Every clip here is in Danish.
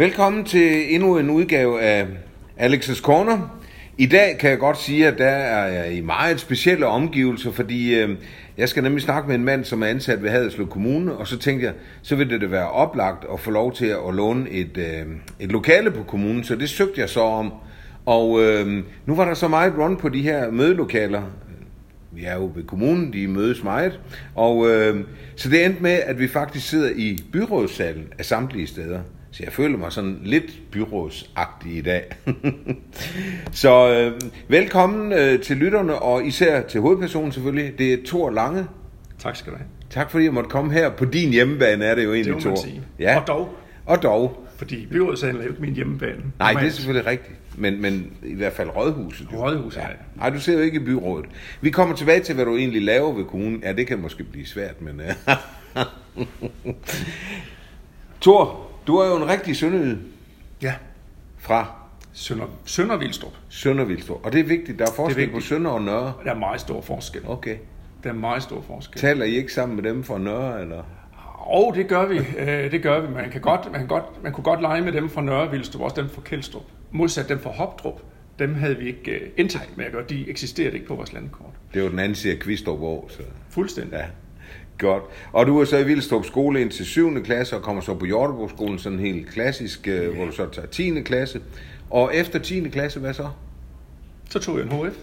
Velkommen til endnu en udgave af Alex's Corner. I dag kan jeg godt sige, at der er jeg i meget specielle omgivelser, fordi øh, jeg skal nemlig snakke med en mand, som er ansat ved Haderslev Kommune, og så tænkte jeg, så ville det være oplagt at få lov til at låne et, øh, et lokale på kommunen, så det søgte jeg så om. Og øh, nu var der så meget run på de her mødelokaler. Vi er jo ved kommunen, de mødes meget. Og øh, så det endte med, at vi faktisk sidder i byrådssalen af samtlige steder. Så jeg føler mig sådan lidt byrådsagtig i dag. så øh, velkommen øh, til lytterne, og især til hovedpersonen selvfølgelig. Det er Thor Lange. Tak skal du have. Tak fordi jeg måtte komme her på din hjemmebane, er det jo egentlig, Det Thor. sige. Ja. Og dog, Og dog. fordi byrådssalen er jo ikke min hjemmebane. Nej, det er selvfølgelig rigtigt. Men, men i hvert fald rådhuset. jo. Rådhuset, ja. Nej, du ser jo ikke i byrådet. Vi kommer tilbage til, hvad du egentlig laver ved kommunen. Ja, det kan måske blive svært, men... Uh... Thor, du er jo en rigtig sønderjyd Ja, fra Sønder, Søndervildstrup. Søndervildstrup. Og det er vigtigt, der er forskel vigtigt. på Sønder og Nørre. Der er meget stor forskel. Okay. Der er meget stor forskel. Taler I ikke sammen med dem fra Nørre, eller? Og det gør vi. Øh, det gør vi. Man, kan godt, man, kan godt, man kunne godt lege med dem fra Nørrevildstrup, også dem fra Kjeldstrup. Modsat dem fra Hopdrup, dem havde vi ikke uh, indtægt med at gøre. De eksisterede ikke på vores landkort. Det er jo den anden side af Kvistrup så... Fuldstændig. Ja, godt. Og du er så i Vildstrup skole indtil 7. klasse, og kommer så på Hjortebro-skolen, sådan helt klassisk, øh, hvor du så tager 10. klasse. Og efter 10. klasse, hvad så? Så tog jeg en HF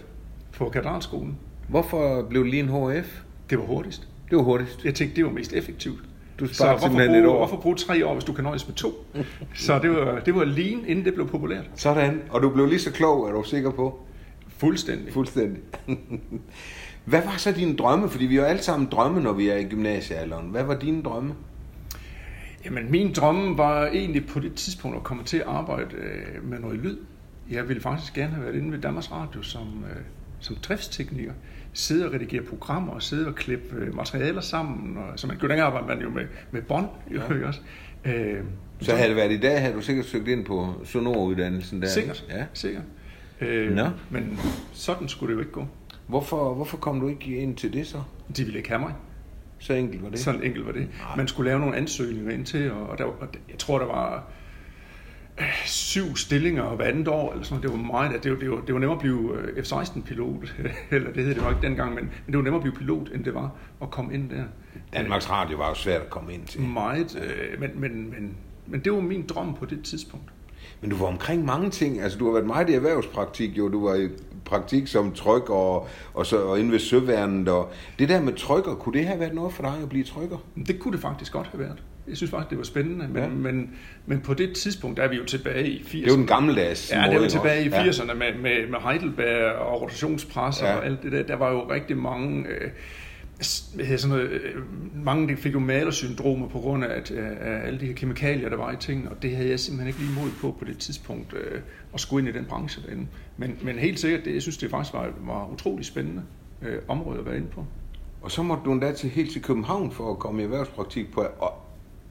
på Katedralskolen. Hvorfor blev det lige en HF? Det var hurtigst. Det var hurtigst. Jeg tænkte, det var mest effektivt. Du Så hvorfor bruge, et år. hvorfor bruge tre år, hvis du kan nøjes med to? Så det var, det var lean, inden det blev populært. Sådan. Og du blev lige så klog, er du sikker på? Fuldstændig. Fuldstændig. hvad var så dine drømme? Fordi vi har alle sammen drømme, når vi er i gymnasiealderen. Hvad var dine drømme? Jamen, min drømme var egentlig på det tidspunkt at komme til at arbejde øh, med noget lyd. Jeg ville faktisk gerne have været inde ved Danmarks Radio som, øh, som driftstekniker. Sidde og redigere programmer og sidde og klippe øh, materialer sammen. Og, så man kunne dengang arbejde man jo med, med bånd, jo ja. også. Øh, Så havde det været i dag, havde du sikkert søgt ind på sonoruddannelsen der. sikkert, Ja. sikkert. Øh, Nå. Men sådan skulle det jo ikke gå. Hvorfor, hvorfor kom du ikke ind til det så? De ville ikke have mig. Så enkelt var det. Sådan enkelt var det. Man skulle lave nogle ansøgninger ind til, og, der, og jeg tror, der var øh, syv stillinger hver andet år, eller sådan. Det var meget, det var, det var, det var nemmere at blive øh, F-16-pilot, eller det hed det nok ikke dengang, men, men det var nemmere at blive pilot, end det var at komme ind der. Danmarks Radio var jo svært at komme ind til. Meget, øh, men, men, men, men det var min drøm på det tidspunkt. Men du var omkring mange ting. Altså, du har været meget i erhvervspraktik, jo. Du var i praktik som tryk og, og, så, og inde ved søværnet. Og det der med trykker, kunne det have været noget for dig at blive trykker? Det kunne det faktisk godt have været. Jeg synes faktisk, det var spændende, men, Ja. ja. men, men på det tidspunkt, der er vi jo tilbage i 80'erne. Det er jo den gammeldags Ja, det var tilbage i også? 80'erne med, med, med Heidelberg og rotationspres Ja. ja. og alt det der. Der var jo rigtig mange... Øh, sådan noget, øh, mange fik jo malersyndromer på grund af, at, øh, af alle de her kemikalier, der var i tingene, og det havde jeg simpelthen ikke lige mod på på det tidspunkt øh, at skulle ind i den branche derinde. Men, men helt sikkert, det, jeg synes, det faktisk var, var utrolig spændende øh, område at være inde på. Og så måtte du endda til helt til København for at komme i erhvervspraktik på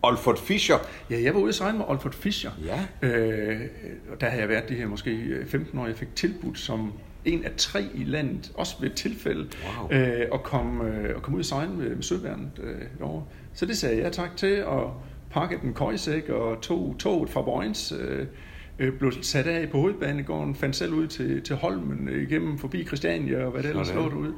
Olfert Fischer. Ja, jeg var ude at sejle med Olfert Fischer. Ja. Øh, og der havde jeg været de her måske øh, 15 år. Jeg fik tilbudt som en af tre i landet, også ved et tilfælde, Wow. øh, at, komme, øh, at komme ud og sejle med, med søværnet øh, derovre. Så det sagde jeg tak til, og pakkede en køjesæk og tog toget fra Vojens, øh, øh, blev sat af på hovedbanegården, fandt selv ud til, til Holmen, øh, igennem forbi Christiania og hvad det ellers lå derude.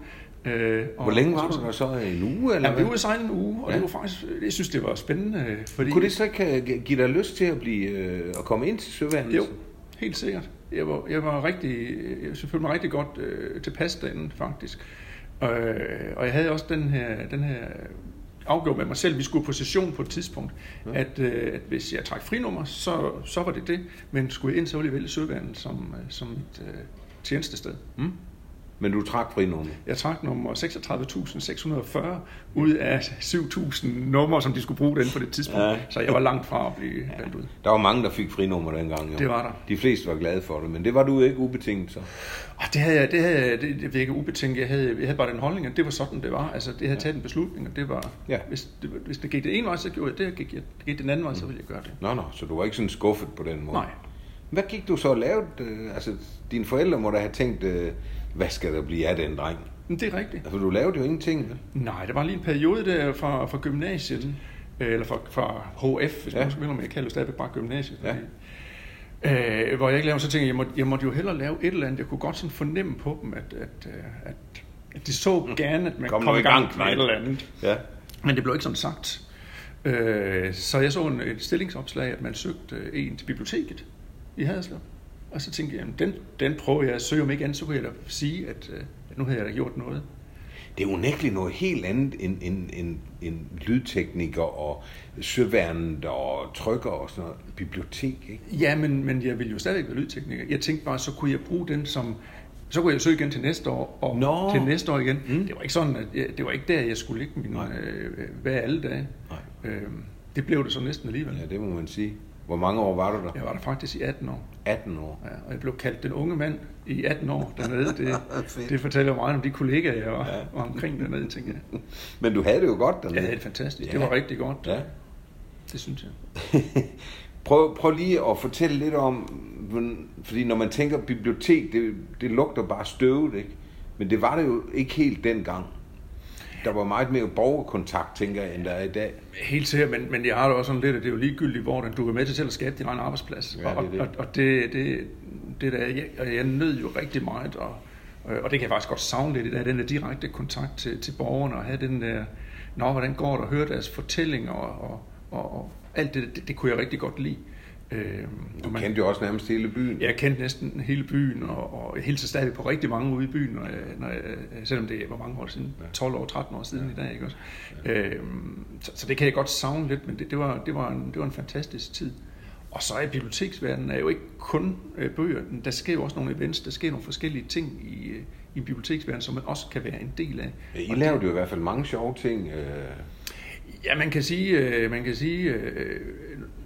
Øh, og- Hvor længe var du der så? En uge? Eller Ja, vi var ude sejle en uge, og Ja. det var faktisk, jeg synes, det var spændende. Fordi, Kunne det så ikke øh, give dig lyst til at, blive, øh, at komme ind til søværnet? Jo, helt sikkert. Jeg var, jeg var rigtig, jeg følte mig rigtig godt øh, tilpas derinde, faktisk. Øh, og jeg havde også den her, den her afgjort med mig selv, vi skulle på session på et tidspunkt, ja. at, øh, at hvis jeg trak frinummer, så, så var det det. Men skulle jeg ind, så ville jeg vælge Søværnet som, øh, som mit øh, tjenestested. Mm? Men du trak frinummer. Jeg trak nummer 36.640 ud af 7.000 numre, som de skulle bruge den på det tidspunkt. Ja. Ja. Så jeg var langt fra at blive valgt ud. Der var mange, der fik frinummer dengang. Jo. Det var der. De fleste var glade for det, men det var du ikke ubetinget så. Og det havde jeg, det havde jeg, det, det virkede ubetænkt. Jeg havde, jeg havde bare den holdning, at det var sådan, det var. Altså, det havde taget en beslutning, og det var, Ja. ja. hvis, det, hvis det gik den ene vej, så gjorde jeg det, og gik, jeg, det gik den anden vej, så ville jeg gøre det. Nå, nå, så du var ikke sådan skuffet på den måde? Nej. Hvad gik du så og lavede? Øh, Altså, dine forældre må da have tænkt, øh, hvad skal der blive af den dreng? Det er rigtigt. Altså, du lavede jo ingenting, vel? Nej, der var lige en periode der fra, fra gymnasiet, øh, eller fra, fra HF, hvis Ja. man skal med, jeg kalder det stadigvæk bare gymnasiet. Ja. Fordi, øh, hvor jeg ikke lavede, så tænkte jeg, jeg måtte, jeg måtte jo hellere lave et eller andet. Jeg kunne godt sådan fornemme på dem, at, at, øh, at, at de så gerne, at man Kom kom, i gang, gang med et eller andet. Ja. Men det blev ikke sådan sagt. Øh, så jeg så en, et stillingsopslag, at man søgte øh, en til biblioteket i Haderslev. Og så tænkte jeg, jamen, den, den prøver jeg at søge om ikke andet, så kunne jeg da sige, at, øh, at nu havde jeg da gjort noget. Det er unægteligt noget helt andet end, end, end, end lydtekniker og søværnet og trykker og sådan noget. Bibliotek, ikke? Ja, men, men jeg ville jo stadigvæk være lydtekniker. Jeg tænkte bare, så kunne jeg bruge den som... Så kunne jeg søge igen til næste år, og Nå. til næste år igen. Mm. Det var ikke sådan, at jeg, det var ikke der, jeg skulle ligge min, øh, hver alle dage. Nej. Øh, det blev det så næsten alligevel. Ja, det må man sige. Hvor mange år var du der? Jeg var der faktisk i 18 år. 18 år. Ja, og jeg blev kaldt den unge mand i 18 år dernede. Det, det fortæller meget om de kollegaer, jeg var, Ja. var omkring dernede, tænker jeg. Men du havde det jo godt dernede. Jeg havde det fantastisk. Det Ja. var rigtig godt. Ja. Det synes jeg. prøv, prøv lige at fortælle lidt om, fordi når man tænker bibliotek, det, det lugter bare støvet, ikke? Men det var det jo ikke helt dengang. Der var meget mere borgerkontakt, tænker jeg, end der er i dag. Helt sikkert, men, men jeg har det også sådan lidt, at det er jo ligegyldigt, hvor den, du er med til selv at skabe din egen arbejdsplads. Ja, det er og, det. og, og det, det, det der, jeg, og jeg nød jo rigtig meget, og, og det kan jeg faktisk godt savne lidt i dag, den der direkte kontakt til, til borgerne, og have den der, nå, hvordan går det, og høre deres fortællinger, og, og, og, og alt det, det, det kunne jeg rigtig godt lide. Øhm, Du man- kendte jo også nærmest hele byen. Jeg kendte næsten hele byen, og, og jeg hilser stadig på rigtig mange ude i byen, når jeg, når jeg, selvom det var mange år siden, 12 år, 13 år siden i dag, ikke også? Øhm, så, så det kan jeg godt savne lidt, men det, det, var, det, var, en, det var en fantastisk tid. Og så er biblioteksverdenen er jo ikke kun øh, bøger. Der sker jo også nogle events, der sker nogle forskellige ting i, øh, i biblioteksverdenen, som man også kan være en del af. I Og lavede jo i hvert fald mange sjove ting. Øh, Ja, man kan sige, øh, man kan sige øh,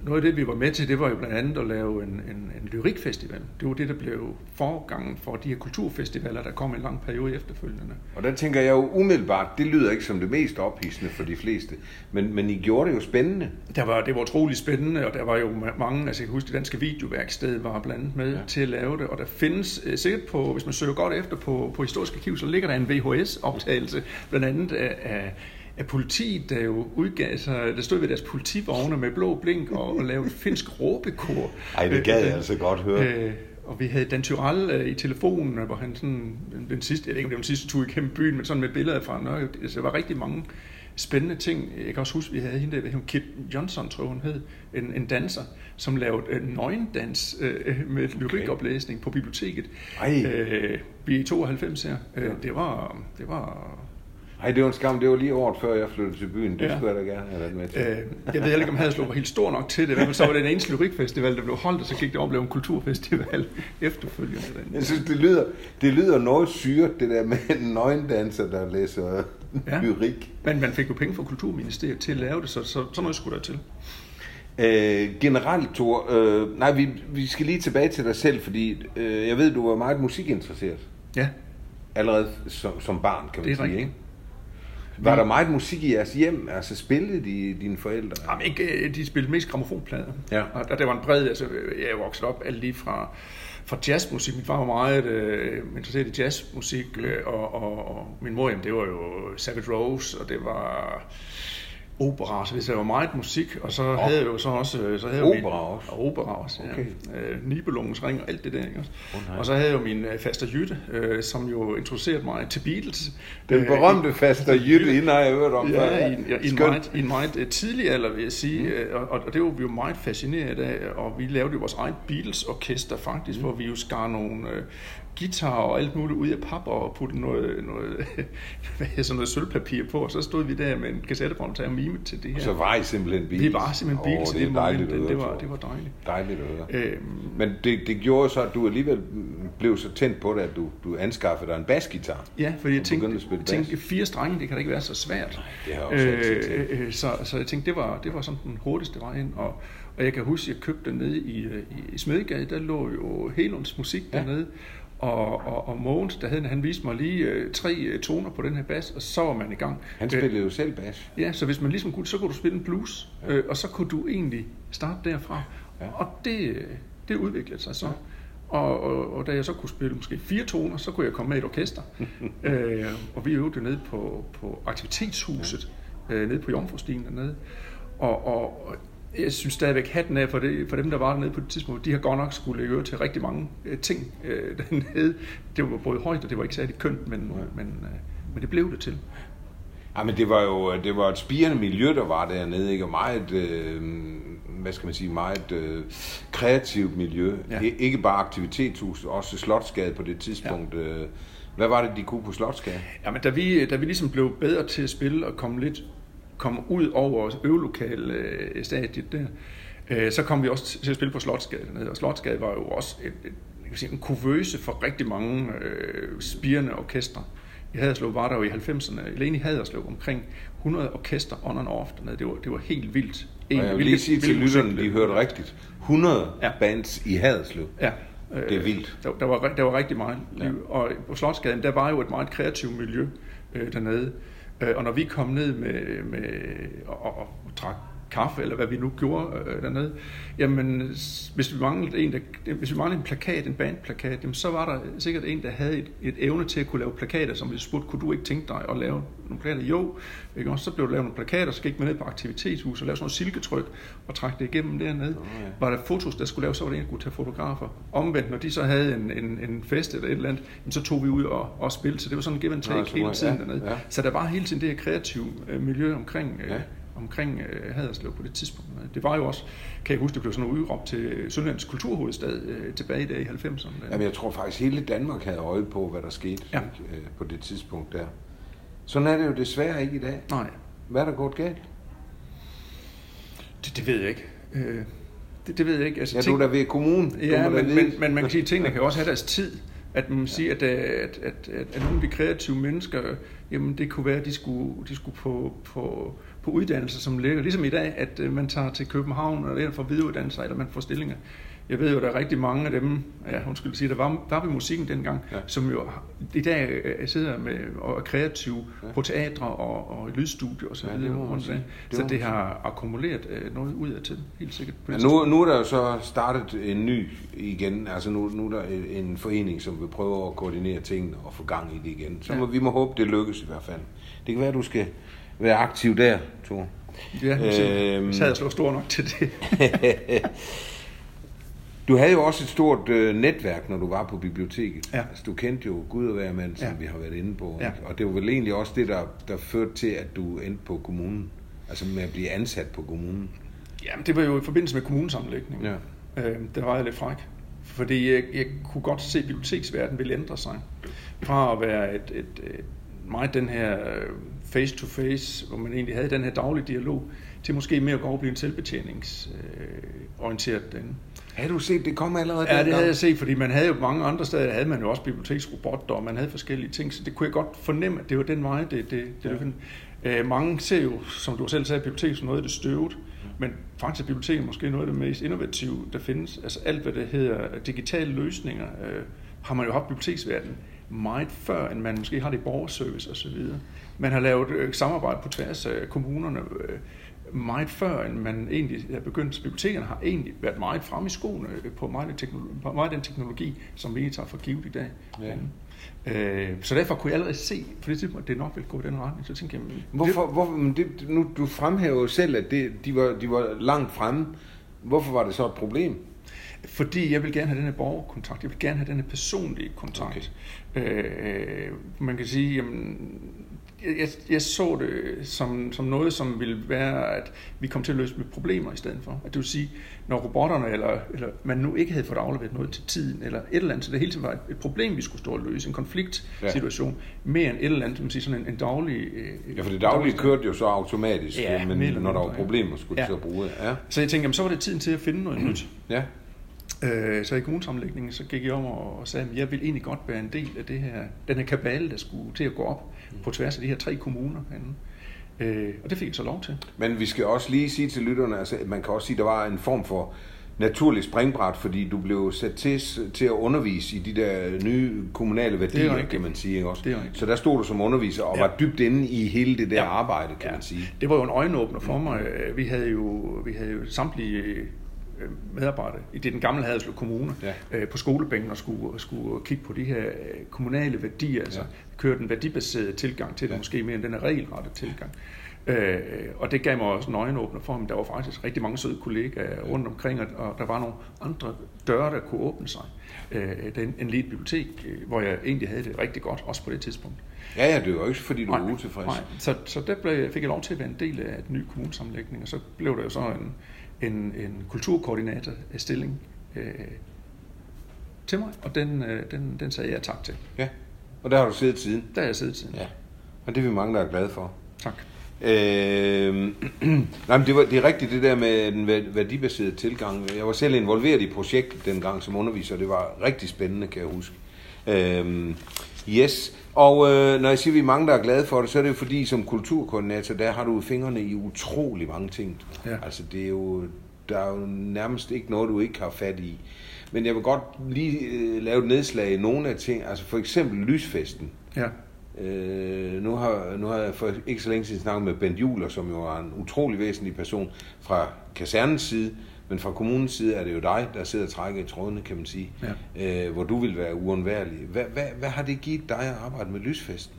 noget af det, vi var med til, det var jo blandt andet at lave en, en, en lyrikfestival. Det var det, der blev forgangen for de her kulturfestivaler, der kom en lang periode efterfølgende. og der tænker jeg jo umiddelbart, det lyder ikke som det mest ophidsende for de fleste, men, men I gjorde det jo spændende. Der var, det var utrolig spændende, og der var jo ma- mange, altså jeg kan huske, det danske videoværksted var blandt andet med Ja. til at lave det, og der findes øh, sikkert på, hvis man søger godt efter på, på Historisk Arkiv, så ligger der en VHS-optagelse, blandt andet af, af, af politiet, der jo udgav sig, der stod ved deres politivogne med blå blink og, og lavede finsk råbekor. Ej, det gad jeg altså godt høre. Øh, og vi havde Dan Tyrell øh, i telefonen, hvor han sådan, den, sidste, jeg ved ikke om det var den sidste tur igennem byen, men sådan med billeder fra Norge. Altså, der var rigtig mange spændende ting. Jeg kan også huske, at vi havde hende der, Kit Johnson, tror hun hed, en, en danser, som lavede øh, nøgendans øh, med lyrikoplæsning på biblioteket. Ej. Øh, vi er i 92 her. Øh, det var, det var Ej, det var en skam. Det var lige året før jeg flyttede til byen. Det Ja. skulle jeg da gerne have været med til. Øh, jeg ved heller ikke, om Haderslev var helt stor nok til det. I hvert fald så var det en eneste lyrikfestival, der blev holdt, og så gik det og blev en kulturfestival efterfølgende. Jeg synes, det lyder, det lyder noget syret, det der med en nøgendanser, der læser ja. Lyrik. Men man fik jo penge fra Kulturministeriet til at lave det, så, så sådan noget skulle der til. Øh, generelt, Thor, øh, nej, vi, vi skal lige tilbage til dig selv, fordi øh, jeg ved, du var meget musikinteresseret. Ja, Allerede som, som barn, kan man Det sige, rigtigt. ikke? Var der meget musik i jeres hjem? Altså spillede de, dine forældre? Jamen, ikke, øh, de spillede mest gramofonplader. Ja. Og der, der var en bred, altså jeg vokset op alt lige fra, fra jazzmusik. Min far var meget øh, interesseret i jazzmusik, øh, og, og, og, min mor, jamen, det var jo Savage Rose, og det var opera, så det var meget musik, og så havde jeg jo så også... øh, Så havde Opera min, også? Og opera også, ja. Okay. Øh, Nibelungens ring og alt det der, ikke også? Nej. og så havde jeg jo min øh, faster Jytte, øh, som jo introducerede mig til Beatles. Den Øh, berømte faster Jytte, hende har jeg hørt om. Ja, i, en- ja, i, en Skønt. meget, i en meget øh, tidlig alder, vil jeg sige. Mm. Og, og det var vi jo meget fascineret af. Og vi lavede jo vores eget Beatles-orkester faktisk, mm. hvor vi jo skar nogle øh, guitar og alt muligt ud af pap og puttede noget, noget, hvad hedder, sådan noget sølvpapir på. Og så stod vi der med en kassettebånd og mime til det her. Og så var I simpelthen Beatles. vi var simpelthen Beatles Åh, i det er dejligt moment. Det, det, var, det var dejligt. Dejligt at høre. Øhm, Men det, det gjorde så, at du alligevel blev så tændt på det, at du, du anskaffede dig en basgitar. Ja, fordi jeg tænkte, at tænkte fire strenge, det kan da ikke være så svært. Nej, det har jeg også øh, øh, så, så jeg tænkte, det var, det var sådan den hurtigste vej ind. Og, og jeg kan huske, at jeg købte nede i, øh, i, Smedegade, der lå jo Helunds musik Ja. ja. Og, og, og Mogens, der havde, han viste mig lige øh, tre øh, toner på den her bas, og så var man i gang. Han Øh, spillede jo selv bas. Ja, så hvis man ligesom kunne, så kunne du spille en blues, Ja. øh, og så kunne du egentlig starte derfra. Ja. Og det, øh, det udviklede sig så. Ja. Og, og, og da jeg så kunne spille måske fire toner, så kunne jeg komme med i et orkester. øh, og vi øvede jo nede på, på aktivitetshuset, ja. øh, nede på Jomfrustien dernede. Og, og jeg synes stadigvæk hatten af for, det, for dem, der var dernede på det tidspunkt. De har godt nok skulle leve til rigtig mange øh, ting øh, dernede. Det var både højt, og det var ikke særlig kønt, men, ja. men, øh, men det blev det til. Ja, men det var jo det var et spirende miljø, der var dernede, ikke? Og meget, øh, hvad skal man sige, meget øh, kreativt miljø. Ja. Ikke bare aktivitetshus, også Slotsgade på det tidspunkt. Ja. Øh. Hvad var det, de kunne på Slotsgade? Jamen, da vi, da vi ligesom blev bedre til at spille og komme lidt kom ud over øvelokale øh, der, øh, så kom vi også til at spille på Slotsgade dernede. Og Slotsgade var jo også et, et, jeg sige, en kuvøse for rigtig mange øh, spirende orkestre. I Haderslev var der jo i 90'erne, alene i Haderslev, omkring 100 orkester on and off dernede. Det var, det var helt vildt. En, og jeg vil lige sige til lytterne, de hørte rigtigt. 100 ja. bands i Haderslev. Ja. Det er vildt. Der, der, var, der var rigtig meget liv. Ja. Og på Slotsgaden, der var jo et meget kreativt miljø øh, dernede. Øh, og når vi kom ned med, med og, og, og trak kaffe, eller hvad vi nu gjorde øh, dernede, jamen, hvis vi manglede en, der, hvis vi manglede en plakat, en bandplakat, jamen, så var der sikkert en, der havde et, et evne til at kunne lave plakater, som vi spurgte, kunne du ikke tænke dig at lave nogle plakater? Jo, ikke? Og så blev der lavet nogle plakater, så gik man ned på aktivitetshus og lavede sådan noget silketryk og trak det igennem dernede. Oh, ja. Var der fotos, der skulle laves, så var det en, der kunne tage fotografer. Omvendt, når de så havde en, en, en fest eller et eller andet, jamen, så tog vi ud og, og spillede, så det var sådan en give and take ja, hele tiden ja, dernede. Ja. Så der var hele tiden det her kreative øh, miljø omkring øh, ja omkring øh, Haderslev på det tidspunkt. Det var jo også, kan jeg huske, det blev sådan noget udråbt til Sønderlands kulturhovedstad øh, tilbage der i 90'erne. Jamen jeg tror faktisk, hele Danmark havde øje på, hvad der skete ja. øh, på det tidspunkt der. Sådan er det jo desværre ikke i dag. Nej. Hvad er der gået galt? Det, det ved jeg ikke. Øh, det, det ved jeg ikke. Altså, ja, ting... du er da ved kommunen. Ja, men, men, men man kan sige, at tingene kan også have deres tid. At man siger, at, øh, at, at, at, at nogle af de kreative mennesker, jamen det kunne være, at de skulle, de skulle på, på, på uddannelser, som ligger, ligesom i dag, at øh, man tager til København og der for videreuddannelser, eller man får stillinger. Jeg ved jo, der er rigtig mange af dem, ja, undskyld sige, der var, var ved musikken dengang, ja. som jo i dag øh, sidder med og er kreative ja. på teatre og, og lydstudier og så videre. Ja, det rundt det så det har akkumuleret øh, noget ud af til, helt sikkert. På ja, nu, nu er der jo så startet en ny igen, altså nu, nu er der en forening, som vil prøve at koordinere tingene og få gang i det igen. Så ja. må, vi må håbe, det lykkes i hvert fald. Det kan være, at du skal være aktiv der, Thor. Ja, øhm, så havde jeg slået stor nok til det. du havde jo også et stort øh, netværk, når du var på biblioteket. Ja. Altså, du kendte jo Gud og hver mand, som ja. vi har været inde på. Ja. Og det var vel egentlig også det, der, der førte til, at du endte på kommunen. Altså med at blive ansat på kommunen. Jamen, det var jo i forbindelse med kommunesammenlægningen. Ja. Øh, det var jeg lidt fræk. Fordi jeg, jeg kunne godt se, at biblioteksverdenen ville ændre sig. Fra at være et, et, et meget den her face-to-face, hvor man egentlig havde den her daglige dialog, til måske mere at gå over og blive en selvbetjeningsorienteret øh, den. Havde du set, det kom allerede Ja, det havde jeg set, fordi man havde jo mange andre steder, havde man jo også biblioteksrobotter, og man havde forskellige ting, så det kunne jeg godt fornemme, at det var den vej, det, det, det ja. øh, Mange ser jo, som du selv sagde, bibliotek som noget af det støvet, men faktisk er biblioteket måske noget af det mest innovative, der findes. Altså alt, hvad det hedder digitale løsninger, øh, har man jo haft biblioteksverdenen meget før, end man måske har det i borgerservice osv. Man har lavet øh, samarbejde på tværs af kommunerne øh, meget før, end man egentlig er begyndt. Bibliotekerne har egentlig været meget fremme i skoene øh, på meget, teknologi, på meget af den teknologi, som vi tager for givet i dag. Ja. Øh, så derfor kunne jeg allerede se, for det tidspunkt, at det nok ville gå i den retning. Så tænkte jeg, men, hvorfor, det, hvorfor, men det, nu, du fremhæver selv, at det, de, var, de var langt fremme. Hvorfor var det så et problem? Fordi jeg vil gerne have den her borgerkontakt, jeg vil gerne have den her personlige kontakt. Okay. Øh, man kan sige, jamen, jeg, jeg så det som, som noget, som ville være, at vi kom til at løse problemer i stedet for. At det vil sige, når robotterne, eller, eller man nu ikke havde fået afleveret noget til tiden, eller et eller andet, så det hele tiden var et, et problem, vi skulle stå og løse, en konfliktsituation, ja. mere end et eller andet, man sige, sådan en, en daglig... Øh, ja, for det daglige kørte jo så automatisk, ja, men når der var problemer, skulle ja. det så bruge ja. Så jeg tænkte, jamen, så var det tiden til at finde noget nyt. Ja. Øh, så i kommunesammenlægningen, så gik jeg om og, sagde, at jeg vil egentlig godt være en del af det her, den her kabale, der skulle til at gå op på tværs af de her tre kommuner herinde. Øh, og det fik jeg så lov til. Men vi skal også lige sige til lytterne, altså, at man kan også sige, at der var en form for naturlig springbræt, fordi du blev sat til, til at undervise i de der nye kommunale værdier, det kan man sige. Også. Det så der stod du som underviser og ja. var dybt inde i hele det der ja. arbejde, kan ja. man sige. Det var jo en øjenåbner for mig. Vi havde jo, vi havde jo samtlige Øh, medarbejdere i det den gamle Haderslev Kommune ja. øh, på skolebænken og skulle, skulle kigge på de her kommunale værdier, altså ja. køre den værdibaserede tilgang til det, ja. måske mere end den her regelrette tilgang. Øh, og det gav mig også en øjenåbner for ham. Der var faktisk rigtig mange søde kollegaer rundt omkring, og, der var nogle andre døre, der kunne åbne sig. Øh, den, en lille bibliotek, øh, hvor jeg egentlig havde det rigtig godt, også på det tidspunkt. Ja, ja, det var jo ikke fordi, du Nej, var utilfreds. Nej, så, så der blev, fik jeg lov til at være en del af den nye kommunesammenlægning, og så blev der jo så en, en, en kulturkoordinator-stilling øh, til mig, og den, øh, den, den sagde jeg tak til. Ja, og der har du siddet siden. Der er jeg siddet siden. Ja, og det er vi mange, der er glade for. Tak. Øh, nej, men det, var, det er rigtigt det der med den væ- værdibaserede tilgang. Jeg var selv involveret i projektet dengang som underviser, og det var rigtig spændende, kan jeg huske. Øh, yes, og øh, når jeg siger, at vi er mange, der er glade for det, så er det jo fordi, som kulturkoordinator, der har du fingrene i utrolig mange ting. Ja. Altså, det er jo, der er jo nærmest ikke noget, du ikke har fat i. Men jeg vil godt lige øh, lave et nedslag i nogle af ting. Altså for eksempel lysfesten. Ja. Øh, nu, har, nu har jeg for ikke så længe siden snakket med Bent Juler, som jo er en utrolig væsentlig person fra kasernens side, men fra kommunens side er det jo dig, der sidder og trækker i trådene, kan man sige, ja. øh, hvor du vil være uundværlig. Hvad, hvad, hvad har det givet dig at arbejde med lysfesten?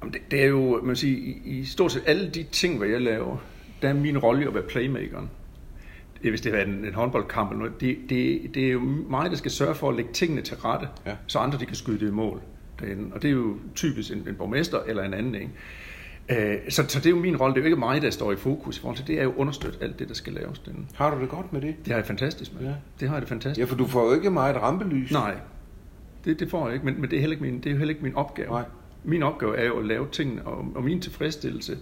Jamen, det, det er jo, man siger, i, i stort set alle de ting, hvad jeg laver, der er min rolle at være playmakeren. Hvis det er en, en håndboldkamp eller noget, det, det, det er jo mig, der skal sørge for at lægge tingene til rette, Ja. så andre de kan skyde det i mål. derinde. Og det er jo typisk en, en borgmester eller en anden. Ikke? Øh, så, så det er jo min rolle. Det er jo ikke mig, der står i fokus i forhold til det. Er jo understøtte alt det, der skal laves. derinde. Har du det godt med det? Det har jeg fantastisk med. Ja. Det har jeg det fantastisk Ja, for du får jo ikke meget rampelys. Nej, det, det får jeg ikke, men, men det, er heller ikke min, det er jo heller ikke min opgave. Nej. Min opgave er jo at lave tingene, og, og min tilfredsstillelse,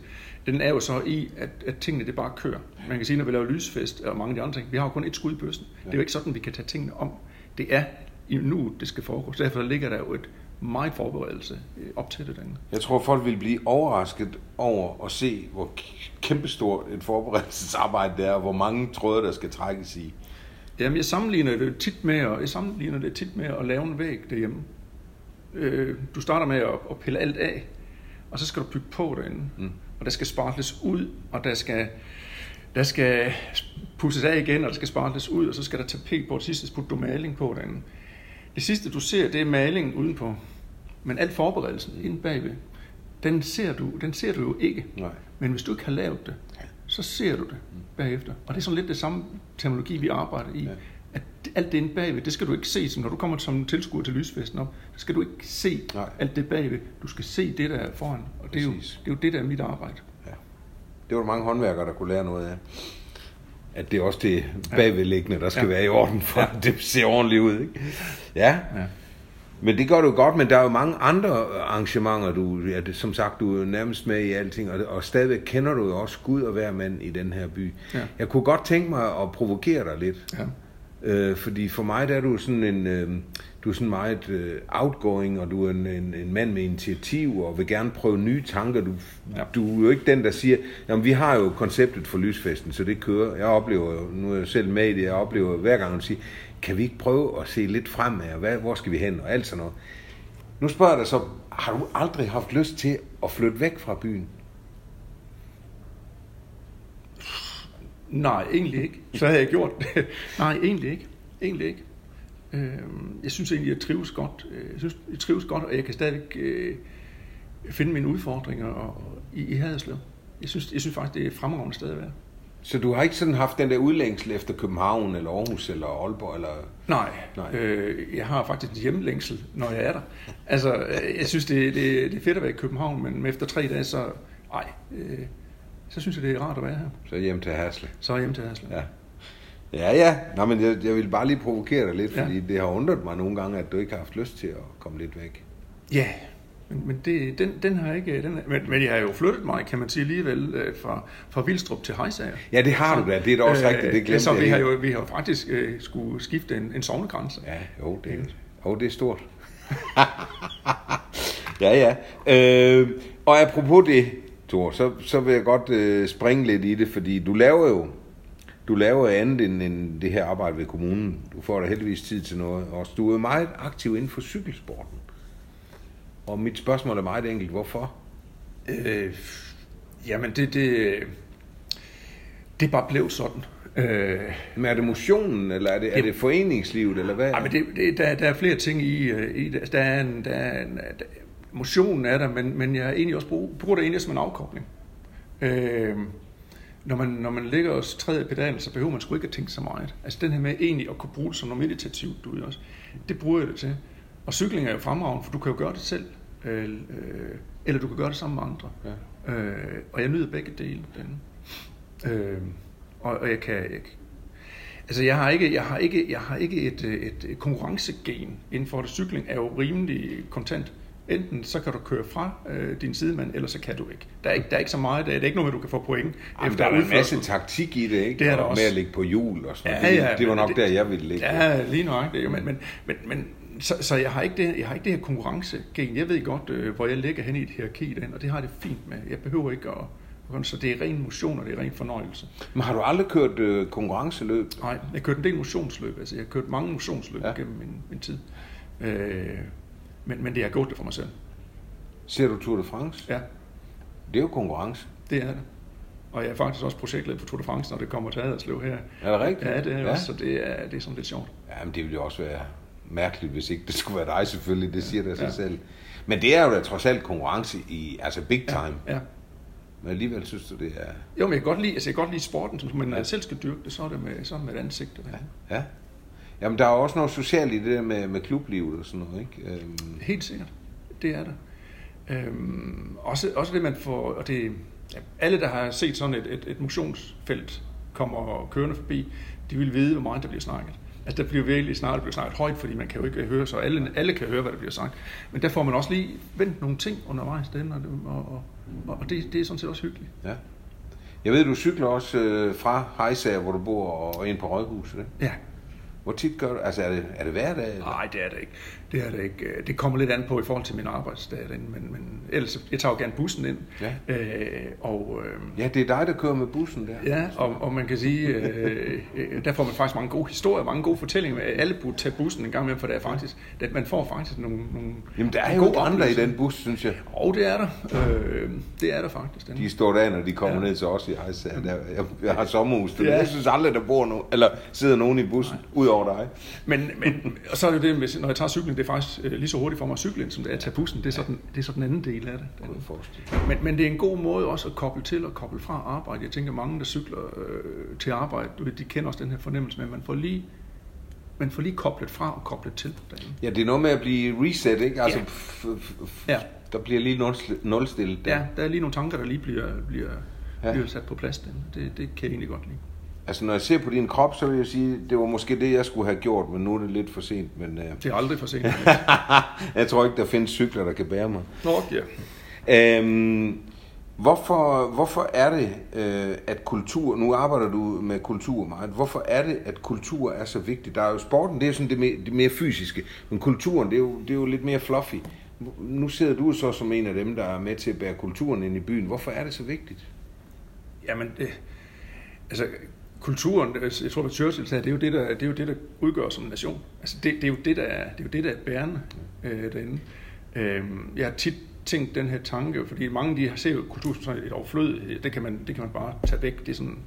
den er jo så i, at, at tingene det bare kører. Man kan sige, når vi laver lysfest og mange af de andre ting, vi har jo kun et skud i bøssen. Ja. Det er jo ikke sådan, vi kan tage tingene om. Det er i nu, det skal foregå. Så derfor ligger der jo et meget forberedelse øh, op til det. Den. Jeg tror, folk vil blive overrasket over at se, hvor kæmpestort et forberedelsesarbejde det er, og hvor mange tråde, der skal trækkes i. Jamen, jeg sammenligner det tit med, at, jeg sammenligner det tit med at lave en væg derhjemme. Øh, du starter med at, at pille alt af, og så skal du bygge på derinde. Mm. Og der skal spartles ud, og der skal, der skal pusses af igen, og der skal spartles ud, og så skal der tapet på, og sidst putte du maling på derinde. Det sidste, du ser, det er malingen udenpå. Men al forberedelsen inde bagved, den ser du, den ser du jo ikke. Nej. Men hvis du ikke har lavet det, så ser du det bagefter. Og det er sådan lidt det samme terminologi, vi arbejder i. Ja. At alt det inde bagved, det skal du ikke se, så når du kommer som tilskuer til lysfesten op, så skal du ikke se Nej. Alt det bagved. Du skal se det, der er foran. Og det er, jo, det er jo det, der er mit arbejde. Ja. Det var der mange håndværkere, der kunne lære noget af. At det er også det bagvedliggende, der skal ja. Være i orden, for ja. at det ser ordentligt ud. Ikke? Ja. Ja. Men det gør du godt, men der er jo mange andre arrangementer, du, ja, det, som sagt, du er nærmest med i alting, og, og stadigvæk kender du jo også Gud og hver mand i den her by. Ja. Jeg kunne godt tænke mig at provokere dig lidt. Ja. Øh, fordi for mig der er du sådan en, øh, du er sådan meget øh, outgoing, og du er en, en, en mand med initiativ, og vil gerne prøve nye tanker. Du, ja. Ja. du er jo ikke den, der siger, jamen vi har jo konceptet for lysfesten, så det kører. Jeg oplever jo, nu er jeg selv med i det, jeg oplever hver gang, at sige, kan vi ikke prøve at se lidt fremad, og hvad, hvor skal vi hen, og alt sådan noget. Nu spørger jeg dig så, har du aldrig haft lyst til at flytte væk fra byen? Nej, egentlig ikke. Så havde jeg gjort det. Nej, egentlig ikke. Egentlig ikke. Øhm, Jeg synes egentlig, jeg trives godt. Øh, Jeg synes, jeg trives godt, og jeg kan stadigvæk øh, finde mine udfordringer og, i, i Haderslev. Jeg synes, jeg synes faktisk, det er et fremragende sted at være. Så du har ikke sådan haft den der udlængsel efter København, eller Aarhus, eller Aalborg, eller... Nej, Nej. Øh, jeg har faktisk en hjemlængsel, når jeg er der. Altså, øh, jeg synes, det, det, det er fedt at være i København, men efter tre dage, så, ej, øh, så synes jeg, det er rart at være her. Så hjem til Hasle. Så hjem til Haderslev. Ja. Ja, ja. Nå, men jeg, jeg vil bare lige provokere dig lidt, Ja. fordi det har undret mig nogle gange, at du ikke har haft lyst til at komme lidt væk. Ja, men, men det, den, den har ikke... Den, men, men jeg har jo flyttet mig, kan man sige alligevel, øh, fra, fra Vildstrup til Hejsager. Ja, det har du da. Det er da også rigtigt. Det glemte så jeg vi har jo vi har faktisk øh, skulle skifte en, en sovnegrænse. Ja, jo, det, er, jo, det er stort. ja, ja. Øh, og apropos det, Thor, så, så vil jeg godt øh, springe lidt i det, fordi du laver jo du laver andet end, end det her arbejde ved kommunen. Du får da heldigvis tid til noget. Også du er meget aktiv inden for cykelsporten. Og mit spørgsmål er meget enkelt. Hvorfor? Øh, jamen, det, det, det bare blevet sådan. Øh, Men er det motionen, eller er det, er det foreningslivet, eller hvad? Ej, men det, det, der, der er flere ting i, øh, i det. Der er en, der er en, der, motionen er der, men, men jeg er egentlig også brug, bruger det egentlig som en afkobling. Øh, når man, når man ligger og træder i pedalen, så behøver man sgu ikke at tænke så meget. Altså den her med egentlig at kunne bruge det som noget meditativt, du ved også, det bruger jeg det til. Og cykling er jo fremragende, for du kan jo gøre det selv, øh, øh, eller du kan gøre det sammen med andre. Ja. Øh, og jeg nyder begge dele. Den. Øh, og, og jeg kan, jeg, altså jeg har ikke, jeg har ikke, jeg har ikke et, et, et konkurrencegen inden for det. Cykling er jo rimelig kontant. Enten så kan du køre fra øh, din sidemand, eller så kan du ikke. Der er ikke, der er ikke så meget, der er, det er ikke noget med, du kan få point. Jamen, efter der er en masse taktik i det, ikke? Det er der og også. Med at ligge på hjul og sådan Ja, ja, det, det var nok det- der, jeg ville ligge. Ja, lige nok. Det, men, men, men, men så, så jeg, har ikke det, jeg har ikke det her konkurrencegen. Jeg ved godt, øh, hvor jeg ligger hen i et hierarki den, og det har det fint med. Jeg behøver ikke at... Så det er ren motion, og det er ren fornøjelse. Men har du aldrig kørt øh, konkurrenceløb? Nej, jeg har kørt en del motionsløb. Altså, jeg har kørt mange motionsløb ja. gennem min, min tid. Øh, men, men det er godt det for mig selv. Ser du Tour de France? Ja, Det er jo konkurrence. det er det. Og jeg er faktisk også projektleder for Tour de France, når det kommer til Haderslev her. Er det rigtigt? Ja, det er Ja. ja. også, så det er, det er sådan lidt sjovt. Jamen, det ville jo også være mærkeligt, hvis ikke det skulle være dig selvfølgelig. Det siger der sig Ja. selv. Men det er jo da trods alt konkurrence i, altså big time. Ja. Men alligevel synes du, det er... Jo, men jeg kan godt lide, altså jeg kan godt lide sporten, men når jeg selv skal dyrke det, så er det med, så er det med et ansigt. Ja. Ja. Jamen, der er også noget socialt i det der med, med klublivet og sådan noget, ikke? Øhm, Helt sikkert. Det er det. Øhm, også, også det, man får, og det, ja, alle, der har set sådan et, et, et motionsfelt kommer kørende forbi, de vil vide, hvor meget der bliver snakket. Altså, der bliver virkelig snart, der bliver snakket højt, fordi man kan jo ikke høre, så alle, alle kan høre, hvad der bliver sagt. Men der får man også lige vendt nogle ting undervejs, den, og, det- og, og, og det, det er sådan set også hyggeligt. ja. Jeg ved, du cykler også øh, fra Hejsager, hvor du bor, og ind på Rådhuset, ikke? Ja, Hvor tit gør du? Altså, er det, er det hver dag? Eller? Nej, det er det ikke. Det er det ikke. Det kommer lidt an på i forhold til min arbejdsdag, derinde, men, men ellers, jeg tager jo gerne bussen ind. Ja. Øh, og, øh, Ja, det er dig, der kører med bussen der. Ja, og, og man kan sige, øh, øh, der får man faktisk mange gode historier, mange gode fortællinger. Alle burde tage bussen en gang med, for det er faktisk, det, man får faktisk nogle, nogle Jamen, der er jo gode andre i oplevelser. den bus, synes jeg. Og det er der. Øh, det er der faktisk. Den. De står der, når de kommer ja. Ned til os i Hejsager. Der, jeg, jeg har sommerhus. Ja. Jeg synes aldrig, der bor nogen, eller sidder nogen i bussen, ud over dig. Men, men og så er det jo det, hvis- når jeg tager cyklen, det er faktisk øh, lige så hurtigt for mig at cykle ind, som det er at tage bussen. Det er sådan, det er sådan en anden del af det. Den. Men, men det er en god måde også at koble til og koble fra arbejde. Jeg tænker, mange, der cykler øh, til arbejde, de kender også den her fornemmelse med, at man får lige, man får lige koblet fra og koblet til derinde. Ja, det er noget med at blive reset, ikke? Altså, Ja. f- f- f- Ja. der bliver lige nul- nulstillet der. Ja, der er lige nogle tanker, der lige bliver, bliver, Ja. bliver sat på plads. Den. Det, det kan jeg egentlig godt lide. Altså, når jeg ser på din krop, så vil jeg sige, det var måske det, jeg skulle have gjort, men nu er det lidt for sent. Men uh, Det er aldrig for sent. jeg tror ikke, der findes cykler, der kan bære mig. Nok, ja. Øhm, hvorfor, hvorfor er det, øh, at kultur, nu arbejder du med kultur meget, hvorfor er det, at kultur er så vigtig? Der er jo sporten, det er sådan det mere, det mere fysiske, men kulturen, det er, jo, det er jo lidt mere fluffy. Nu sidder du så som en af dem, der er med til at bære kulturen ind i byen. Hvorfor er det så vigtigt? Jamen, det, altså, kulturen, øh, jeg tror, at Churchill sagde, det er jo det, der, det er jo det, der udgør som en nation. Altså, det, det, er jo det, der er, det er jo det, der er bærende øh, derinde. Øh, jeg har tit tænkt den her tanke, fordi mange de ser jo kultur som sådan et overflød. Det kan man, det kan man bare tage væk. Det er sådan,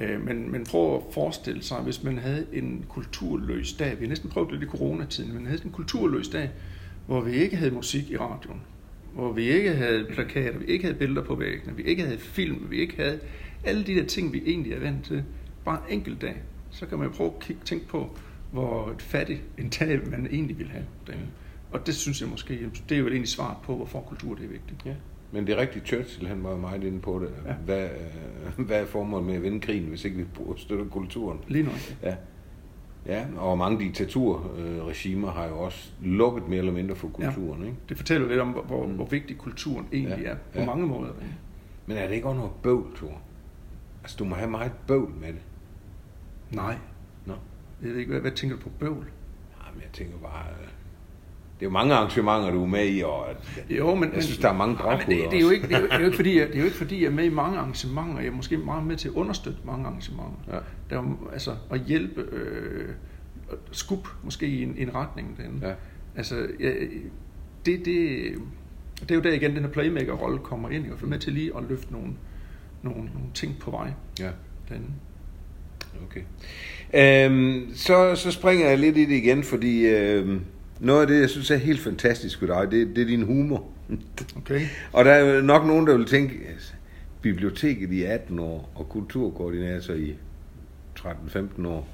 øh, men, men prøv at forestille sig, hvis man havde en kulturløs dag. Vi har næsten prøvet det i coronatiden, men havde en kulturløs dag, hvor vi ikke havde musik i radioen, hvor vi ikke havde plakater, vi ikke havde billeder på væggene, vi ikke havde film, vi ikke havde alle de der ting, vi egentlig er vant til. Bare en enkelt dag. Så kan man prøve at kigge, tænke på, hvor et fattigt en dag man egentlig vil have. derinde. Og det synes jeg måske, det er jo egentlig svaret på, hvorfor kultur det er vigtigt. Ja. Men det er rigtigt, Churchill han var meget inde på det. Ja. Ja. Hvad, øh, hvad er formålet med at vinde krigen, hvis ikke vi støtter kulturen? Lige nu. Ja. Ja, og mange diktaturregimer har jo også lukket mere eller mindre for kulturen, ja. ikke? Det fortæller lidt om, hvor, hvor, hvor vigtig kulturen egentlig Ja, er på ja. mange måder. Men er det ikke også noget bøvl, Thor? Altså, du må have meget bøvl med det. Nej. Nå. Jeg ved ikke, hvad, hvad tænker du på bøvl? Jamen, jeg tænker bare... øh, Det er jo mange arrangementer, du er med i, og Jo, men, jeg synes, der er mange gråhuder det, det, er jo ikke, det, er jo, det, er jo ikke, fordi, jeg, det er jo ikke fordi, jeg er med i mange arrangementer. Jeg er måske meget med til at understøtte mange arrangementer. Ja. Der, er altså, at hjælpe, øh, at skub måske i en, en retning. Den. Ja. Altså, jeg, det, det, det er jo der igen, den her playmaker-rolle kommer ind, og få med til lige at løfte nogle, nogle, nogle ting på vej. Ja, Den. okay. Øhm, så, så springer jeg lidt i det igen, fordi øhm, noget af det, jeg synes er helt fantastisk ved dig, det, det er din humor. Okay. Og der er jo nok nogen, der vil tænke, biblioteket i 18 år og kulturkoordinator i 13-15 år.